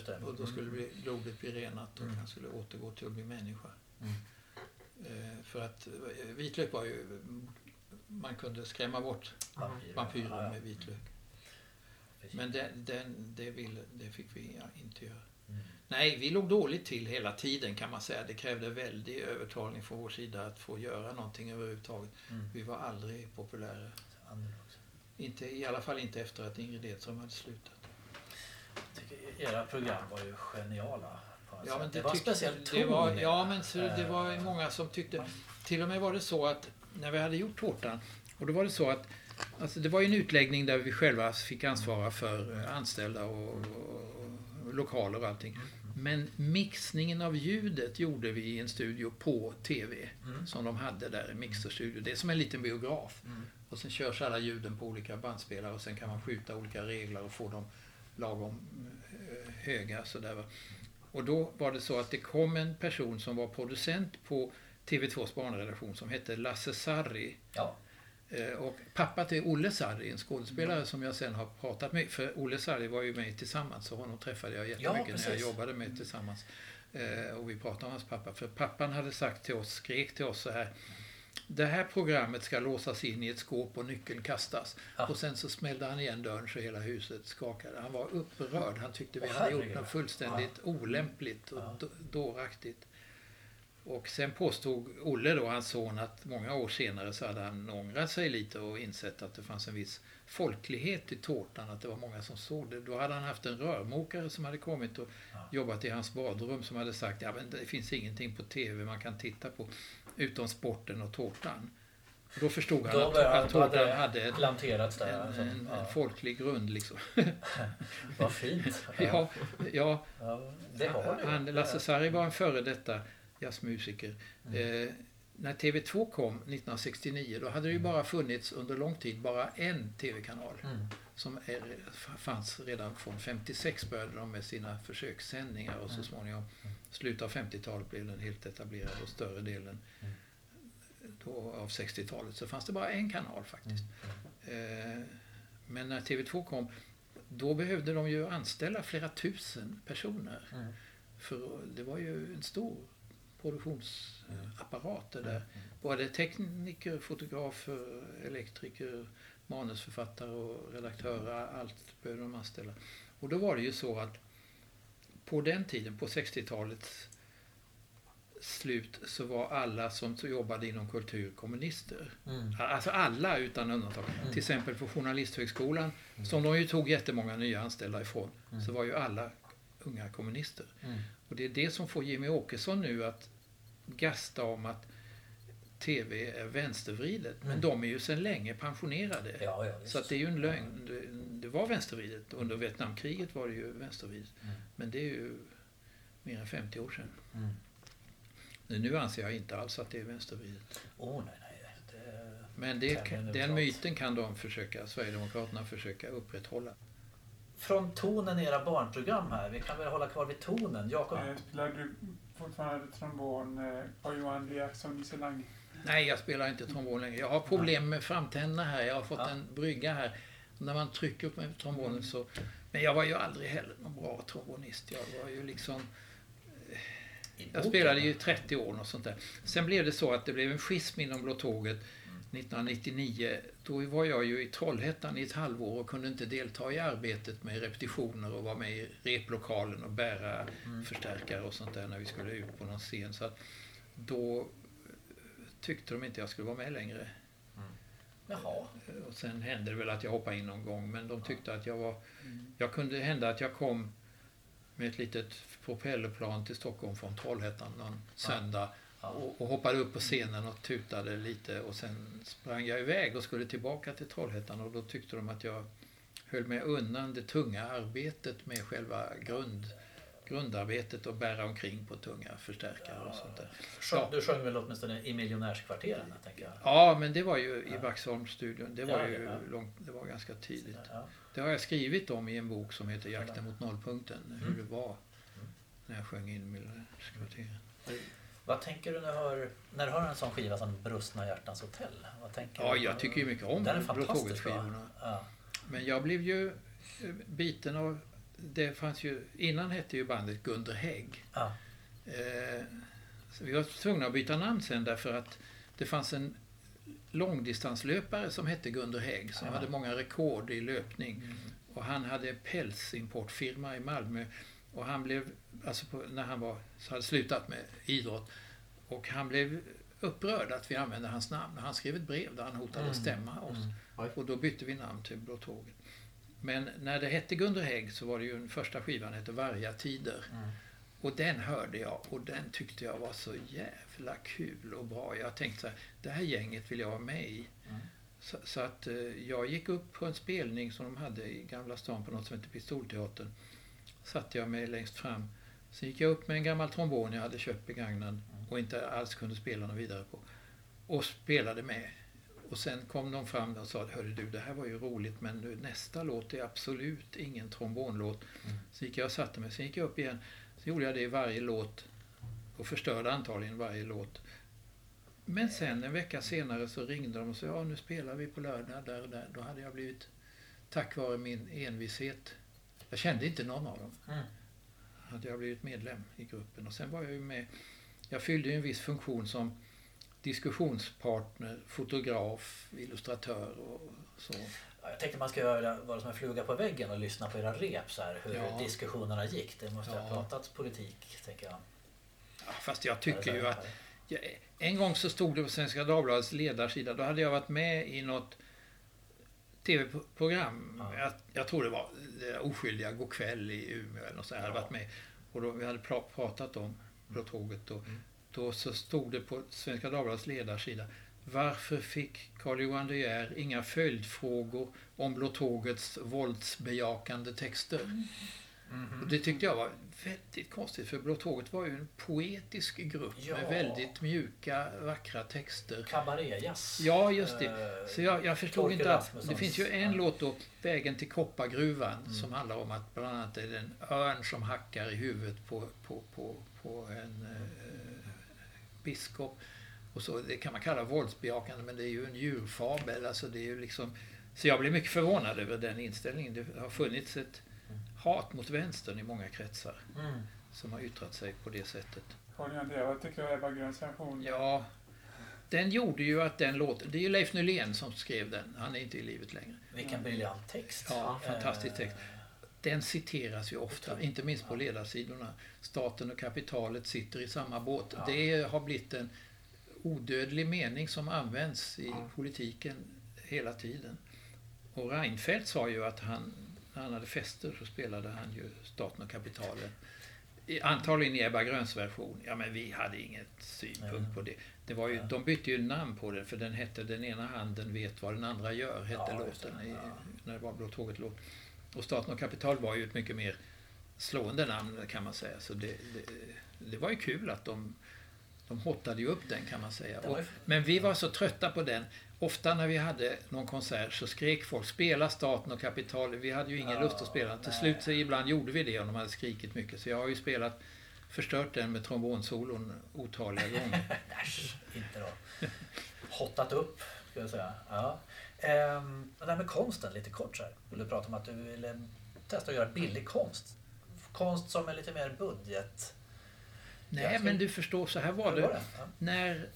Det. Och då skulle bli, blodet bli renat och han skulle återgå till att bli människa. Mm. Eh, för att eh, vitlök var ju... Man kunde skrämma bort Vampyrer. vampyrer Ja, ja. med vitlök. Men den, den, det, ville, det fick vi inte göra. Mm. Nej, vi låg dåligt till hela tiden kan man säga. Det krävde väldig övertalning från vår sida att få göra någonting överhuvudtaget. Mm. Vi var aldrig populära. Inte, I alla fall inte efter att Ingrid Edström hade slutat. Jag tycker era program var ju geniala. Ja, men det, var en tyckte- speciell ton. det var, Ja, men så, det var Eh, många som tyckte... Till och med var det så att när vi hade gjort tårtan, och då var det så att alltså det var ju en utläggning där vi själva fick ansvara för eh, anställda och, och, och lokaler och allting. Men mixningen av ljudet gjorde vi i en studio på TV Mm. som de hade där, en mixerstudio. Det är som en liten biograf. Mm. Och sen körs alla ljuden på olika bandspelare och sen kan man skjuta olika regler och få dem lagom eh, höga. Sådär, va. Och då var det så att det kom en person som var producent på TV2s barnredaktion som hette Lasse Sarri. Ja. Eh, Och pappa till Olle Sarri, en skådespelare som jag sen har pratat med. För Olle Sarri var ju med Tillsammans och honom träffade jag jättemycket när jag jobbade med Tillsammans. Eh, Och vi pratade om hans pappa. För pappan hade sagt till oss, skrek till oss så här. Det här programmet ska låsas in i ett skåp och nyckeln kastas. Ja. Och sen så smällde han igen dörren så hela huset skakade. Han var upprörd. Han tyckte vi Åh, hade gjort något fullständigt olämpligt och d- dåraktigt. Och sen påstod Olle då, hans son, att många år senare så hade han ångrat sig lite och insett att det fanns en viss folklighet i tårtan, att det var många som såg det. Då hade han haft en rörmokare som hade kommit och jobbat i hans badrum som hade sagt, ja men det finns ingenting på TV man kan titta på utom sporten och tårtan. Och då förstod han Då, att, att tårtan hade planterats där. en, alltså. en, ja. en folklig grund liksom. Vad fint. Ja, ja, det har det. han, Lasse Sarri var en före detta jazzmusiker. Mm. Eh, när TV2 kom 1969 då hade det ju bara funnits under lång tid bara en TV-kanal. Mm. Som är, fanns redan från 56 började de med sina försökssändningar och så Mm. småningom slutet av 50-talet blev den helt etablerad och större delen Mm. då av 60-talet så fanns det bara en kanal faktiskt. Mm. Eh, Men när TV2 kom då behövde de ju anställa flera tusen personer. För det var ju en stor produktionsapparat det där. Både tekniker, fotografer, elektriker, manusförfattare och redaktörer, allt behövde de anställa. Och då var det ju så att på den tiden, på 60-talets slut, så var alla som jobbade inom kultur kommunister. Mm. Alltså alla utan undantag. Mm. Till exempel på Journalisthögskolan, som de ju tog jättemånga nya anställda ifrån, Mm. så var ju alla unga kommunister. Mm. Och det är det som får Jimmy Åkesson nu att gasta om att TV är vänstervridet. Men Mm. de är ju sedan länge pensionerade. Ja, ja. Så att det är ju en lögn. Det, det var vänstervridet. Under Vietnamkriget var det ju vänstervridet. Mm. Men det är ju mer än 50 år sedan. Mm. Nu anser jag inte alls att det är vänstervridet. Oh, nej, nej. Det, Men det, den myten kan de försöka, Sverigedemokraterna försöka upprätthålla. Från tonen i era barnprogram här, vi kan väl hålla kvar vid tonen. Jakob, Eh, Spelar du fortfarande trombon? Eh, Carl-Johan Andreasson, Nisse Lange? Nej, jag spelar inte trombon längre. Jag har problem med framtänderna här. Jag har fått Ja. en brygga här. När man trycker upp med trombonen så... Men jag var ju aldrig heller någon bra trombonist. Jag var ju liksom... Jag spelade ju i 30 år och sånt där. Sen blev det så att det blev en schism inom Blå Tåget 1999. Då var jag ju i Trollhättan i ett halvår och kunde inte delta i arbetet med repetitioner och vara med i replokalen och bära förstärkare och sånt där när vi skulle ut på någon scen. Så att då tyckte de inte jag skulle vara med längre. Jaha. Och sen hände det väl att jag hoppade in någon gång, men de tyckte att jag var... Jag kunde hända att jag kom med ett litet propellerplan till Stockholm från Trollhättan någon söndag och, och hoppade upp på scenen och tutade lite och sen sprang jag iväg och skulle tillbaka till Trollhättan och då tyckte de att jag höll mig undan det tunga arbetet med själva grund, grundarbetet och bära omkring på tunga förstärkare och sånt där. Ja. Du sjöng väl åtminstone i miljonärskvarteren, jag tänker jag. Ja, men det var ju i Vaxholmsstudion. Det var Ja, ju ja. långt, det var ganska tidigt. Ja. Det har jag skrivit om i en bok som heter Jakten mot nollpunkten. Hur det var när jag sjöng in miljonärskvarteren. Vad tänker du när du, hör, när du hör en sån skiva som Brustna hjärtans hotell? Vad tänker Ja, du? jag tycker ju mycket om Den är Blå fantastisk? Tåget-skivorna. Ja. Men jag blev ju biten av... Det fanns ju... Innan hette ju bandet Gunder Hägg. Ja. Eh, vi var tvungna att byta namn sen därför att det fanns en långdistanslöpare som hette Gunder Hägg som Ja. hade många rekord i löpning. Och han hade pälsimportfirma i Malmö. Och han blev, alltså på, när han var, så hade slutat med idrott. Och han blev upprörd att vi använde hans namn. Han skrev ett brev där han hotade Mm. stämma oss. Oj. Och då bytte vi namn till Blå Tåget. Men när det hette Gunder Hägg så var det ju den första skivan hette Varga Tider. Mm. Och den hörde jag och den tyckte jag var så jävla kul och bra. Jag tänkte så här, det här gänget vill jag vara med i. Mm. Så, så att eh, jag gick upp på en spelning som de hade i Gamla stan på något som heter Pistolteatern. Satte jag mig längst fram. Sen gick jag upp med en gammal trombon jag hade köpt begagnad och inte alls kunde spela någon vidare på. Och spelade med. Och sen kom de fram och sa, hörru du, det här var ju roligt men nu, nästa låt är absolut ingen trombonlåt. Så gick jag och satte mig, sen gick jag upp igen. Så gjorde jag det i varje låt och förstörde antagligen varje låt. Men sen en vecka senare så ringde de och sa, ja nu spelar vi på lördag där och där. Då hade jag blivit, tack vare min envishet, jag kände inte någon av dem Mm. hade jag blivit medlem i gruppen. Och sen var jag ju med, jag fyllde ju en viss funktion som diskussionspartner, fotograf, illustratör och så. Ja, Jag tänkte man ska göra, vara som en fluga på väggen och lyssna på era rep så här, hur Ja. diskussionerna gick. Det måste ha Ja. pratats politik, tänker jag. Ja, fast jag tycker ju att, jag, en gång så stod det på Svenska Dagbladets ledarsida, då hade jag varit med i något tv-program. Ja. Jag, jag tror det var oskyldiga God kväll i Umeå eller något sånt. Jag hade varit med. Och då, vi hade pra, pratat om Blå Tåget. Och, Mm. Då så stod det på Svenska Dagbladets ledarsida varför fick Carl-Johan De Geer inga följdfrågor om Blå Tågets våldsbejakande texter? Mhm. Och det tyckte jag var väldigt konstigt för Blå Tåget var ju en poetisk grupp Ja. med väldigt mjuka, vackra texter. Kabaréjazz. Ja, just det. Eh, Så jag, jag förstod Torkel inte att... Det finns ju en ja. låt då, Vägen till koppargruvan, Mm. som handlar om att bland annat är det en örn som hackar i huvudet på, på, på, på en eh, biskop. Och så, det kan man kalla våldsbejakande, men det är ju en djurfabel. Alltså det är ju liksom, så jag blev mycket förvånad över den inställningen. Det har funnits ett hat mot vänstern i många kretsar Mm. som har yttrat sig på det sättet. Vad tycker du om Ebba Gröns version? Ja, den gjorde ju att den låten... Det är ju Leif Nylén som skrev den. Han är inte i livet längre. Vilken briljant text. Ja, fantastisk Eh, text. Den citeras ju ofta, inte minst på ledarsidorna. Staten och kapitalet sitter i samma båt. Det har blivit en odödlig mening som används i politiken hela tiden. Och Reinfeldt sa ju att han, när han hade fester så spelade han ju Staten och kapitalet. I, antagligen i Ebba Gröns version. Ja men vi hade inget synpunkt på det. det var ju. De bytte ju namn på den för den hette Den ena handen vet vad den andra gör, hette Ja, låten. I. När det var Blå tåget-låt. Och Staten och kapital var ju ett mycket mer slående namn kan man säga. Så det, det, det var ju kul att de de hottade ju upp den kan man säga. Och, men vi var så trötta på den. Ofta när vi hade någon konsert så skrek folk spela staten och kapitalet. Vi hade ju ingen Ja, lust att spela. Till nej. slut så ibland gjorde vi det om de hade skrikit mycket. Så jag har ju spelat, förstört den med trombonsolon otaliga gånger. Äsch, inte då. Hottat upp, ska jag säga. Ja. Ehm, det här med konsten, lite kort så här. Du prata om att du ville testa att göra billig konst? Konst som är lite mer budget. Nej, men du förstår, så här var Hur det. Ja. När,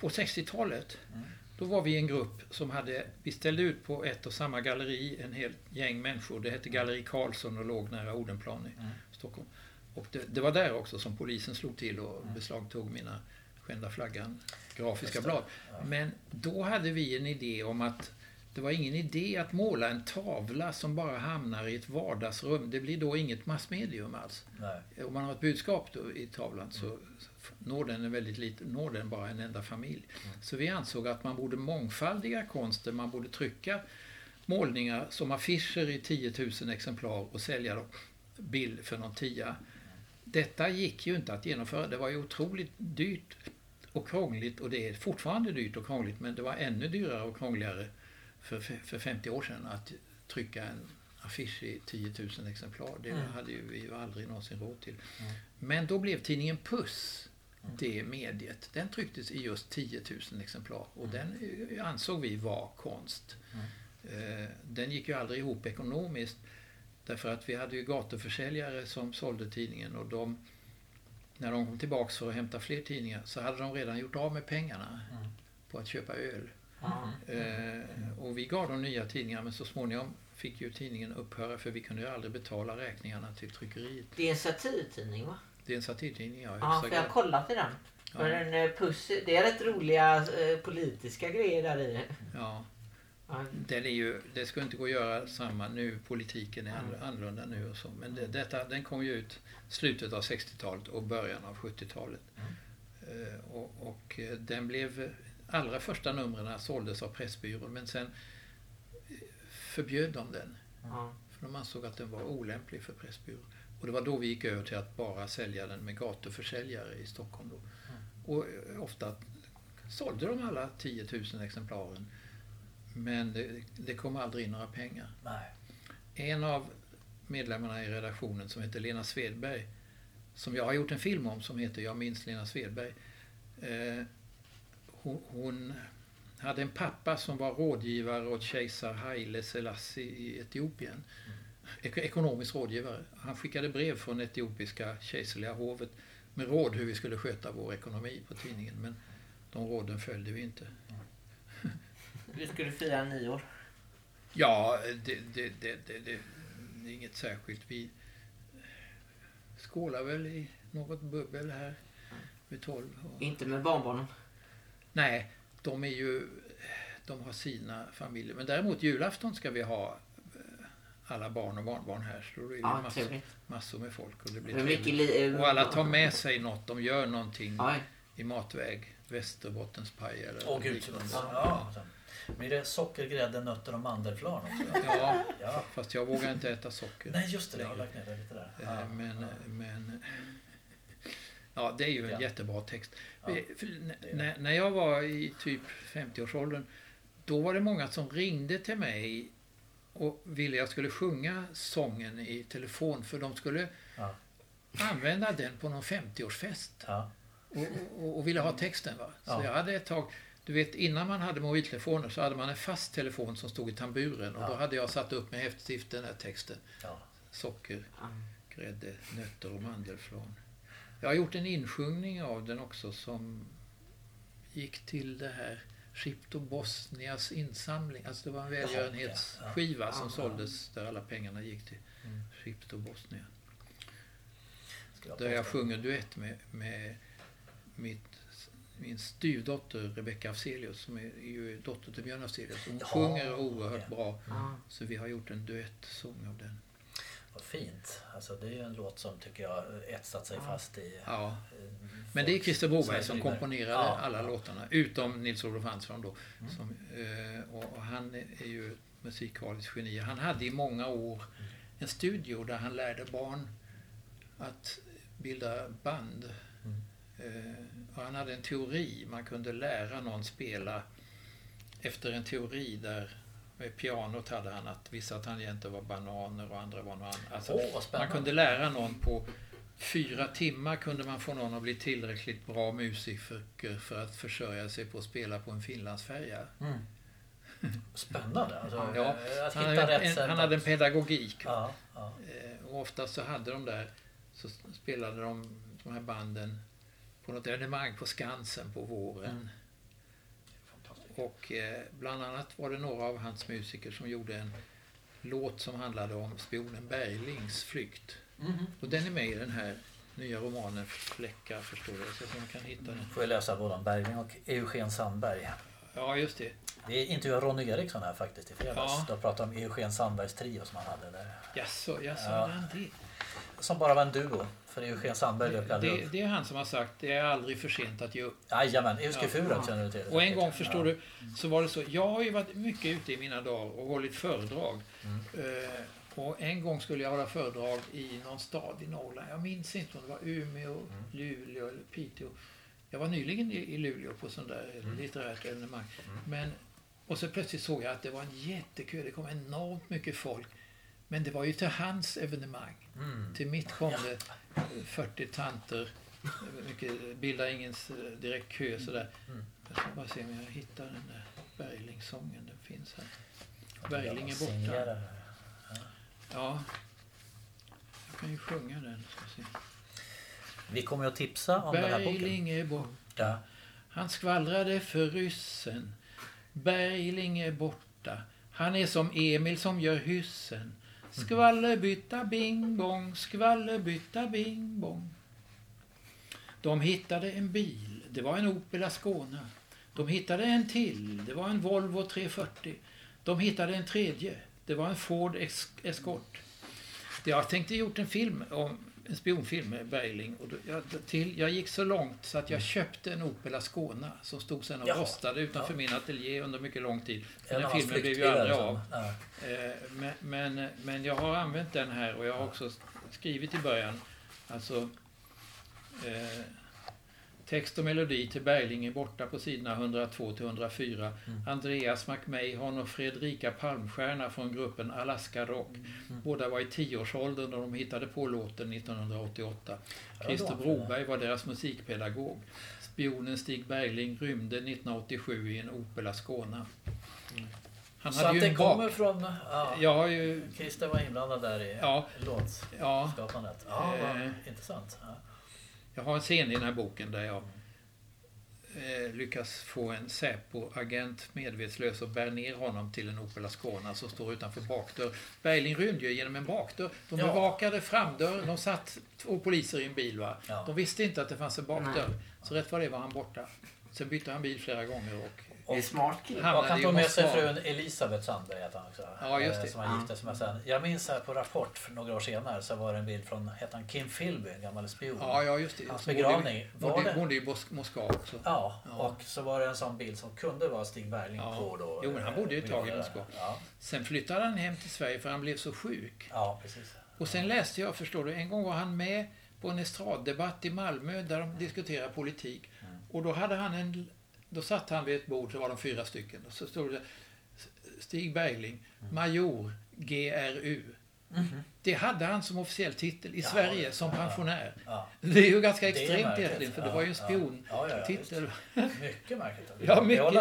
på 60-talet, Mm. då var vi en grupp som hade, vi ställde ut på ett och samma galleri en hel gäng människor. Det hette Galleri Karlsson och låg nära Odenplan i Mm. Stockholm. Och det, det var där också som polisen slog till och Mm. beslagtog mina Skända flaggan grafiska blad. Men då hade vi en idé om att det var ingen idé att måla en tavla som bara hamnar i ett vardagsrum. Det blir då inget massmedium alls. Nej. Om man har ett budskap då i tavlan så når den en väldigt liten, når den bara en enda familj. Så vi ansåg att man borde mångfaldiga konsten, man borde trycka målningar som affischer i 10 000 exemplar och sälja dem bild för någon tia. Detta gick ju inte att genomföra. Det var ju otroligt dyrt och krångligt och det är fortfarande dyrt och krångligt men det var ännu dyrare och krångligare för, för 50 år sedan att trycka en affisch i 10 000 exemplar. Det Mm. hade ju vi ju aldrig någonsin råd till. Mm. Men då blev tidningen Puss det mediet. Den trycktes i just 10 000 exemplar och den eh, ansåg vi var konst. Eh, Den gick ju aldrig ihop ekonomiskt därför att vi hade ju gatuförsäljare som sålde tidningen och de när de kom tillbaks för att hämta fler tidningar så hade de redan gjort av med pengarna Mm. på att köpa öl. Ja. Eh, och vi gav dem nya tidningar men så småningom fick ju tidningen upphöra för vi kunde ju aldrig betala räkningarna till tryckeriet. Det är en satirtidning va? Det är en satirtidning, ja. Ja, för jag har kollat i den. För Ja. en eh, puss, det är rätt roliga eh, politiska grejer där i. Ja. Den är ju, det skulle inte gå att göra samma nu, politiken är annorlunda nu och så. Men det, detta, den kom ju ut slutet av 60-talet och början av 70-talet. Eh, och, och eh, den blev, allra första numren såldes av Pressbyrån men sen eh, förbjöd de den. För de ansåg att den var olämplig för Pressbyrån. Och det var då vi gick över till att bara sälja den med gatuförsäljare i Stockholm. Då. Och ofta sålde de alla 10 000 exemplaren. Men det, det kom aldrig in några pengar. Nej. En av medlemmarna i redaktionen som heter Lena Svedberg, som jag har gjort en film om som heter Jag minns Lena Svedberg. Eh, hon, hon hade en pappa som var rådgivare åt kejsar Haile Selassie i Etiopien. Ek- ekonomisk rådgivare. Han skickade brev från etiopiska kejserliga hovet med råd hur vi skulle sköta vår ekonomi på tidningen. Men de råden följde vi inte. Du skulle fira nyår. Ja, det, det, det, det, det, det är inget särskilt. Vi skålar väl i något bubbel här vid tolv. Och, Inte med barnbarnen. nej, de är ju... De har sina familjer. Men däremot julafton ska vi ha eh, alla barn och barnbarn här. Så då är det Ja, massor, massor med folk. Och, det blir mycket och alla tar med sig något. De gör någonting Oj. i matväg. Västerbottenspaj eller Åh gud. liknande. Ja. Blir det socker, grädde, nötter och mandelflarn också? Ja, Ja. fast jag vågar inte äta socker. Nej just det, jag har lagt ner det lite där. Eh, Ja. Men, men ja, det är ju en Ja. jättebra text. Ja, Eh, när, när jag var i typ 50-årsåldern, då var det många som ringde till mig och ville jag skulle sjunga sången i telefon för de skulle Ja. använda den på någon 50-årsfest Ja. och, och, och ville ha texten. Va? Så Ja. jag hade ett tag, du vet innan man hade mobiltelefoner så hade man en fast telefon som stod i tamburen och Ja. då hade jag satt upp med häftstift den här texten. Ja. Socker, grädde, nötter och mandelflarn. Jag har gjort en insjungning av den också som gick till det här Schipto Bosnias insamling. Alltså det var en välgörenhetsskiva ja. som Ja. såldes där alla pengarna gick till Mm. Bosnia. Där jag sjunger duett med, med mitt, min styvdotter Rebecca Afzelius som är, är ju dotter till Björn Afzelius. Hon Ja, sjunger oerhört ja. bra. Ja. Så vi har gjort en duettsång av den. Vad fint. Alltså, det är ju en låt som tycker jag etsat sig Ja. fast i... Ja. eh, Men det är Christer Broberg som komponerade Ja, alla låtarna. Utom Nils-Olof Hansson då. Mm. Som, eh, och, och han är ju ett musikaliskt geni. Han hade i många år en studio där han lärde barn att bilda band. Mm. Han hade en teori, man kunde lära någon spela efter en teori där med pianot hade han att vissa tangenter var bananer och andra var något annat. Alltså, vad man kunde lära någon på fyra timmar kunde man få någon att bli tillräckligt bra musiker för att försörja sig på att spela på en finlandsfärja. Mm. Spännande. Alltså, Ja, Han hade, en, han hade en pedagogik. Ja, ja. Eh, Och oftast så hade de där, så spelade de de här banden på något evenemang på Skansen på våren. Mm. Och eh, bland annat var det några av hans musiker som gjorde en låt som handlade om spionen Berglings flykt. Mhm. Och den är med i den här nya romanen Fläckar förstår du. Så man kan hitta den. Får jag läsa både om Bergling och Eugen Sandberg. Ja, just det. Vi intervjuade Ronny Eriksson här faktiskt i fredags. Ja. Då pratade om Eugen Sandbergs trio som han hade där. Jaså, jaså, Ja. han det? Som bara var en duo. För Eugen Sandberg det? upp. Det är han som har sagt det är aldrig för sent att ge upp. Jajamän, Euske Ja. Känner du till. Och en gång, förstår du, så var det så. Jag har ju varit mycket ute i mina dagar och hållit föredrag. Mm. Eh, och en gång skulle jag hålla föredrag i någon stad i Norrland. Jag minns inte om det var Umeå, Mm. Luleå eller Piteå. Jag var nyligen i, i Luleå på sån där Mm. litterärt evenemang. Men, och så plötsligt såg jag att det var en jättekö. Det kom enormt mycket folk. Men det var ju till hans evenemang. Mm. Till mitt kom det eh, 40 tanter. Mycket, bildar ingen direkt kö sådär. Mm. Jag ska bara se om jag hittar den där Berglingsången. Den finns här. Bergling är borta. Ja. Jag kan ju sjunga den. Ska se. Vi kommer att tipsa om den här boken. Bergling är borta. Han skvallrade för ryssen. Bergling är borta. Han är som Emil som gör hyssen. Skvallerbytta bing bong, skvallerbytta bing bong. De hittade en bil. Det var en Opel Ascona. De hittade en till. Det var en Volvo 340. De hittade en tredje. Det var en Ford Escort. Jag tänkte gjort en film om en spionfilm med Bergling. Och då, jag, till, jag gick så långt så att jag köpte en Opel Ascona som stod sen och Jaha. rostade utanför Ja. min ateljé under mycket lång tid. Den filmen blev ju aldrig av. Ja. Eh, Men, men, men jag har använt den här och jag har också skrivit i början. Alltså eh, text och melodi till Bergling är borta på sidorna 102 till 104. Andreas McMahon och Fredrika Palmstierna från gruppen Alaska Rock. Båda var i tioårsåldern när de hittade på låten 1988. Ja, Christer. Broberg var deras musikpedagog. Spionen Stig Bergling rymde 1987 i en Opel Ascona. Han Så att det kommer från... Ja. Jag har ju... Christer var inblandad där i Ja. låtskapandet. Ja. Eh. intressant. Ja. Jag har en scen i den här boken där jag eh, lyckas få en Säpo-agent medvetslös och bär ner honom till en Opel Ascona som står utanför bakdörr. Bergling rymde ju genom en bakdörr. De Ja. bevakade framdörren. De satt två poliser i en bil. Va? Ja. De visste inte att det fanns en bakdörr. Så rätt vad det var han borta. Sen bytte han bil flera gånger och Det är smart kille. Han- Och han i tog med sig frun Elisabeth Sandberg heter han också. Ja, just eh, det. Som han gifte sig med sen. Jag minns här på Rapport för några år senare så var det en bild från, hette han Kim Philby, en gammal spion. Ja, ja just det. Hans begravning, var Bodde, i Moskva också. Ja, Ja. och så var det en sån bild som kunde vara Stig Bergling Ja. på då. Jo, men han bodde ju ett tag i Moskva. Ja, Sen flyttade han hem till Sverige för han blev så sjuk. ja, precis. Och sen läste jag, förstår du, en gång var han med på en estraddebatt i Malmö där de diskuterade politik. Och då hade han en... Då satt han vid ett bord, så var de fyra stycken. Och så stod det Stig Bergling, major, GRU. Det hade han som officiell titel i Ja, Sverige som ja, pensionär. Ja. Det är ju ganska Det extremt egentligen, för det Ja, var ju en ja. spiontitel. Ja, ja, ja, Mycket märkligt. Ja, mycket.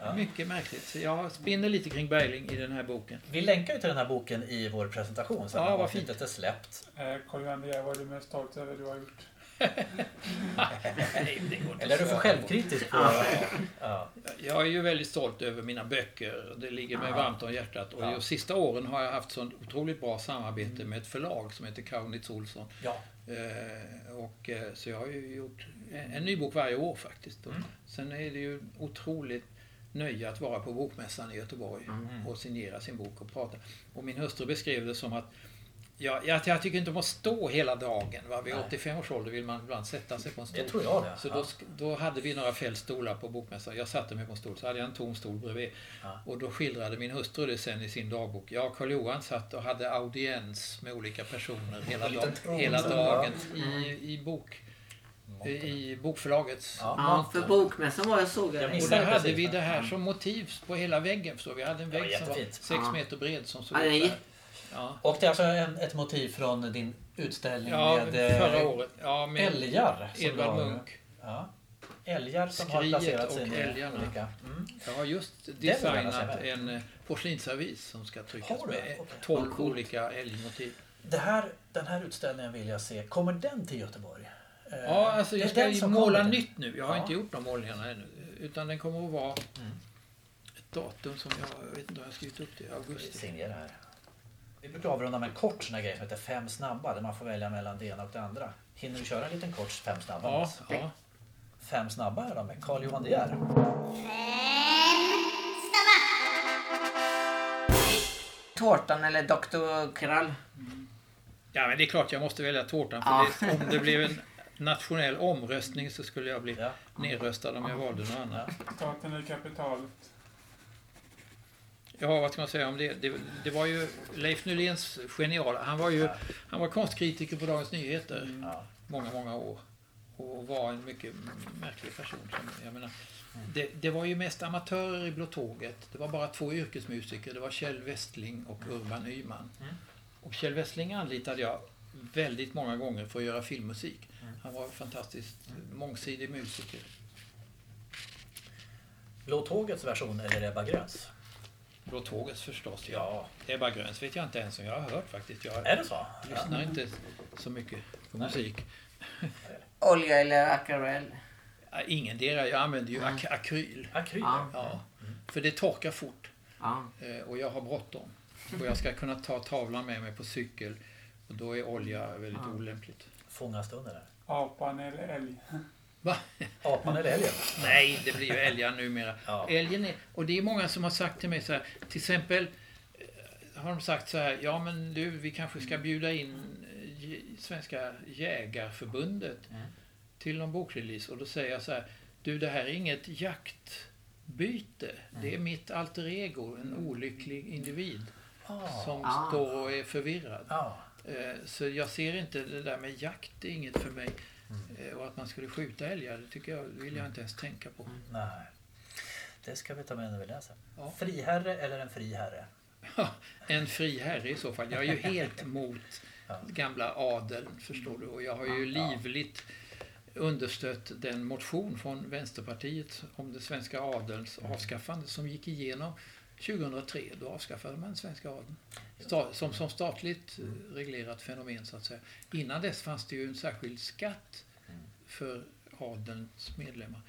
Ja. mycket märkligt. Så jag spinner lite kring Bergling i den här boken. Vi länkar ju till den här boken i vår presentation sen Ja, när vad är släppt. Eh, Karl-Johan, vad är du mest stolt över du har gjort? Nej, det går inte Eller är du för så. självkritisk? På, ja. Jag är ju väldigt stolt över mina böcker. Det ligger mig Ja. varmt om hjärtat. Och Ja. de sista åren har jag haft sånt otroligt bra samarbete med ett förlag som heter Kaunitz Olsson. ja. Eh, och, eh, så jag har ju gjort en, en ny bok varje år faktiskt. Mm. Sen är det ju otroligt nöje att vara på Bokmässan i Göteborg Mm. och signera sin bok och prata. Och min hustru beskrev det som att Ja, jag, jag tycker inte om att stå hela dagen. Va? Vid Nej. 85 års ålder vill man ibland sätta sig på en stol. Det tror jag det. Så ja. då, då hade vi några fältstolar på bokmässan. Jag satte mig på en stol, så hade jag en tom stol bredvid. Ja. Och då skildrade min hustru det sen i sin dagbok. Jag och Karl-Johan satt och hade audiens med olika personer hela, dag, tron, hela så, dagen i, i bok, i bokförlagets. Ja. Ja, för bokmässan var jag såg Jag det. Och där hade precis vi det. här Mm. som motiv på hela väggen. Förstår vi. hade en vägg som var jättefint. 6 Ja. meter bred som såg Ja, det är ut jätte- Ja, Och det är alltså en, ett motiv från din utställning ja med eh, förra året. Ja, med älgar. Edvard har- Munk. Ja. Älgar som har Skriet placerats och in i älgarna. olika... Mm. Jag har just designat en eh, porslinsservis som ska tryckas Har med Okej. 12 Vad coolt. olika älgmotiv. Det här, den här utställningen vill jag se. Kommer den till Göteborg? Eh, Ja, alltså jag ska ju måla nytt nu. Jag har Ja. inte gjort de målningarna ännu. Utan den kommer att vara Mm. ett datum som jag, jag vet inte om jag har skrivit upp det. Augusti. signerar här. Vi brukar avrunda med en kort sån här grej som heter Fem snabba där man får välja mellan det ena och det andra. Hinner du köra en liten kort Fem snabba? Ja, Mats? ja. Fem snabba här då med Carl Johan De Geer. Tårtan eller Dr. Krall. ja, men det är klart jag måste välja tårtan. För Ja. det, om det blev en nationell omröstning så skulle jag bli Ja. nedröstad om jag valde något annat. Staten är kapitalet. Ja, vad ska man säga om det? Det, det var ju Leif Nyléns geniala. Han var ju han var konstkritiker på Dagens Nyheter Ja. många, många år. Och var en mycket märklig person. Som, jag menar, det, det var ju mest amatörer i Blå Tåget. Det var bara två yrkesmusiker. Det var Kjell Westling och Urban Nyman. Mm. Och Kjell Westling anlitade jag väldigt många gånger för att göra filmmusik. Han var en fantastiskt mångsidig musiker. Blå tågets version eller Ebba Gröns? Blå Tågets förstås, ja. Ja. Ebba Gröns vet jag inte ens om jag har hört faktiskt. Jag Är det så? lyssnar inte så mycket på Nej. musik. Olja eller akvarell. Ja, Ingendera. Jag använder ju ak- akryl. Akryl? Ja. Ja, för det torkar fort Ja. eh, och jag har bråttom. Och jag ska kunna ta tavlan med mig på cykel och då är olja väldigt Ja. olämpligt. Fånga stunden där. Apan eller älg. Va? Apan eller älgen? Nej, det blir ju älgar numera. Ja. Älgen är, och det är många som har sagt till mig så här, till exempel eh, har de sagt så här, ja men du, vi kanske ska bjuda in eh, Svenska Jägarförbundet Mm. till någon bokrelease och då säger jag så här, du det här är inget jaktbyte, det är mitt alter ego, en olycklig individ Ah. som Ah. står och är förvirrad. Ja. Eh, Så jag ser inte det där med jakt, det är inget för mig. Eh, Och att man skulle skjuta älgar, det tycker jag, vill jag inte ens tänka på. Nej. Det ska vi ta med när vi läser. Ja. Friherre eller en fri herre? En fri herre i så fall. Jag är ju helt mot Ja. gamla adeln, förstår du. Och jag har ju Ja. livligt understött den motion från Vänsterpartiet om det svenska adelns avskaffande som gick igenom 2003. Då avskaffade man svenska adeln. Som, som statligt eh, reglerat fenomen så att säga. Innan dess fanns det ju en särskild skatt för adelns medlemmar.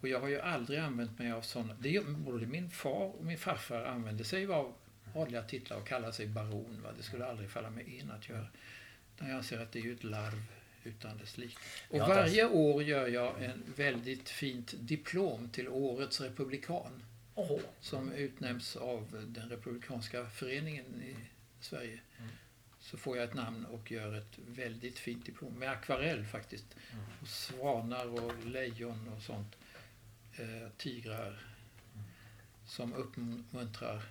Och jag har ju aldrig använt mig av sådana. Det, både min far och min farfar använde sig av adliga titlar och kallade sig baron. Va? Det skulle aldrig falla mig in att göra. Utan jag anser att det är ju ett larv utan dess like. Och varje år gör jag en väldigt fint diplom till Årets republikan Oho. som utnämns av den republikanska föreningen i Sverige. Mm. Så får jag ett namn och gör ett väldigt fint diplom med akvarell faktiskt. Mm. Och svanar och lejon och sånt. Eh, tigrar. Som uppmuntrar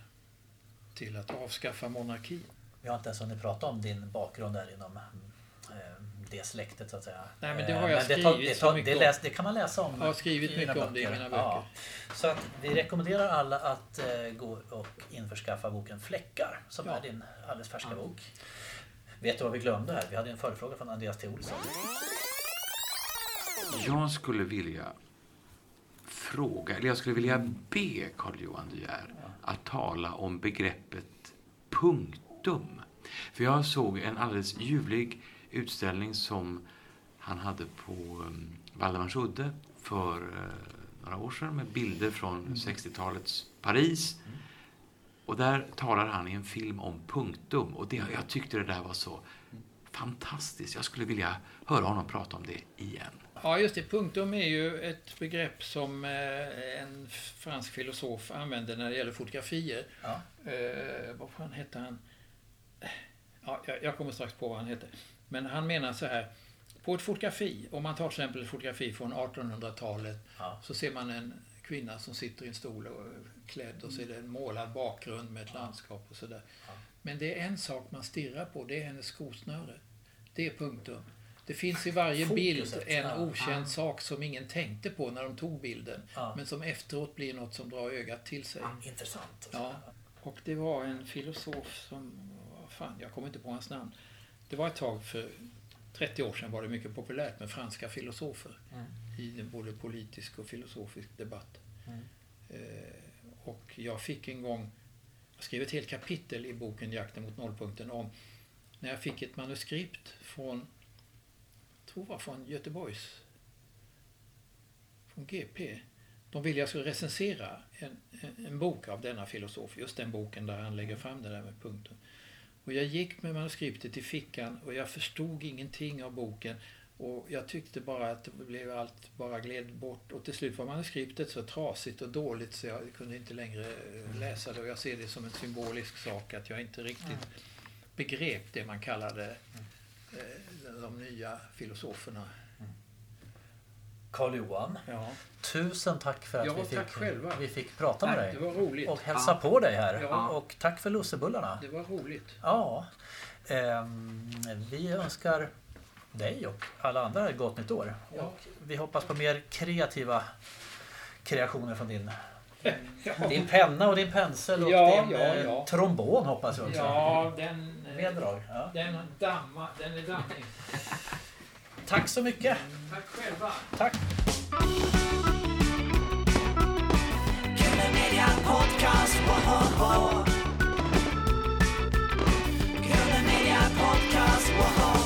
till att avskaffa monarkin. Vi har inte ens hunnit prata om din bakgrund där inom det släktet så att säga. Nej, men det Eh, har jag det, tar, skrivit det, så tar, mycket det, om. läs, det kan man läsa om. Jag har skrivit mycket om det i mina böcker. Ja. Så att vi rekommenderar alla att eh, gå och införskaffa boken Fläckar som Ja. är din alldeles färska bok. Vet du vad vi glömde här? Vi hade en förfrågan från Andreas T. Olsson. Jag skulle vilja fråga, eller jag skulle vilja be Carl Johan De Geer att tala om begreppet punktum. För jag såg en alldeles ljuvlig utställning som han hade på um, Valdemarsudde för eh, några år sedan med bilder från 60-talets Paris. Och där talar han i en film om punktum och det, jag tyckte det där var så fantastiskt. Jag skulle vilja höra honom prata om det igen. Ja, just det. Punktum är ju ett begrepp som eh, en fransk filosof använder när det gäller fotografier. Ja. Eh, vad fan hette han? Ja, jag, jag kommer strax på vad han hette. Men han menar så här. På ett fotografi, om man tar till exempel ett fotografi från 1800-talet, Ja. så ser man en kvinna som sitter i en stol och är klädd och så är det en målad bakgrund med ett landskap och sådär. Ja. Men det är en sak man stirrar på, det är hennes skosnöre. Det är punktum. Det finns i varje bild Fokuset, en ja. okänd sak som ingen tänkte på när de tog bilden. Ja. Men som efteråt blir något som drar ögat till sig. Intressant. Ja. Och det var en filosof som, fan, jag kommer inte på hans namn. Det var ett tag för 30 år sedan var det mycket populärt med franska filosofer Mm. i både politisk och filosofisk debatt. Mm. Eh, och jag fick en gång, jag skrev ett helt kapitel i boken Jakten mot nollpunkten om när jag fick ett manuskript från, jag tror var från Göteborgs, från GP. De ville jag skulle recensera en, en, en bok av denna filosof, just den boken där han lägger fram det där med punkten. Och jag gick med manuskriptet i fickan och jag förstod ingenting av boken. Och jag tyckte bara att det blev allt bara gled bort. Och till slut var manuskriptet så trasigt och dåligt så jag kunde inte längre eh, läsa det. Och jag ser det som en symbolisk sak att jag inte riktigt begrep det man kallade eh, de nya filosoferna. Karl Johan, Ja, tusen tack för att Ja, vi, fick, vi fick prata med Nej, dig. det var roligt. Och hälsa på dig här. Ja. Och tack för lussebullarna. Det var roligt. Ja. Ehm, vi önskar dig och alla andra ett gott nytt år. Ja. Och vi hoppas på mer kreativa kreationer från din, din penna och din pensel och Ja, din ja, eh, ja. trombon hoppas jag också. Ja, den, eh, Meddrag. Ja. den, damma, den är dammig. Tack så mycket. Tack själva. Tack. Podcast, wow, wow. Media Podcast, wow.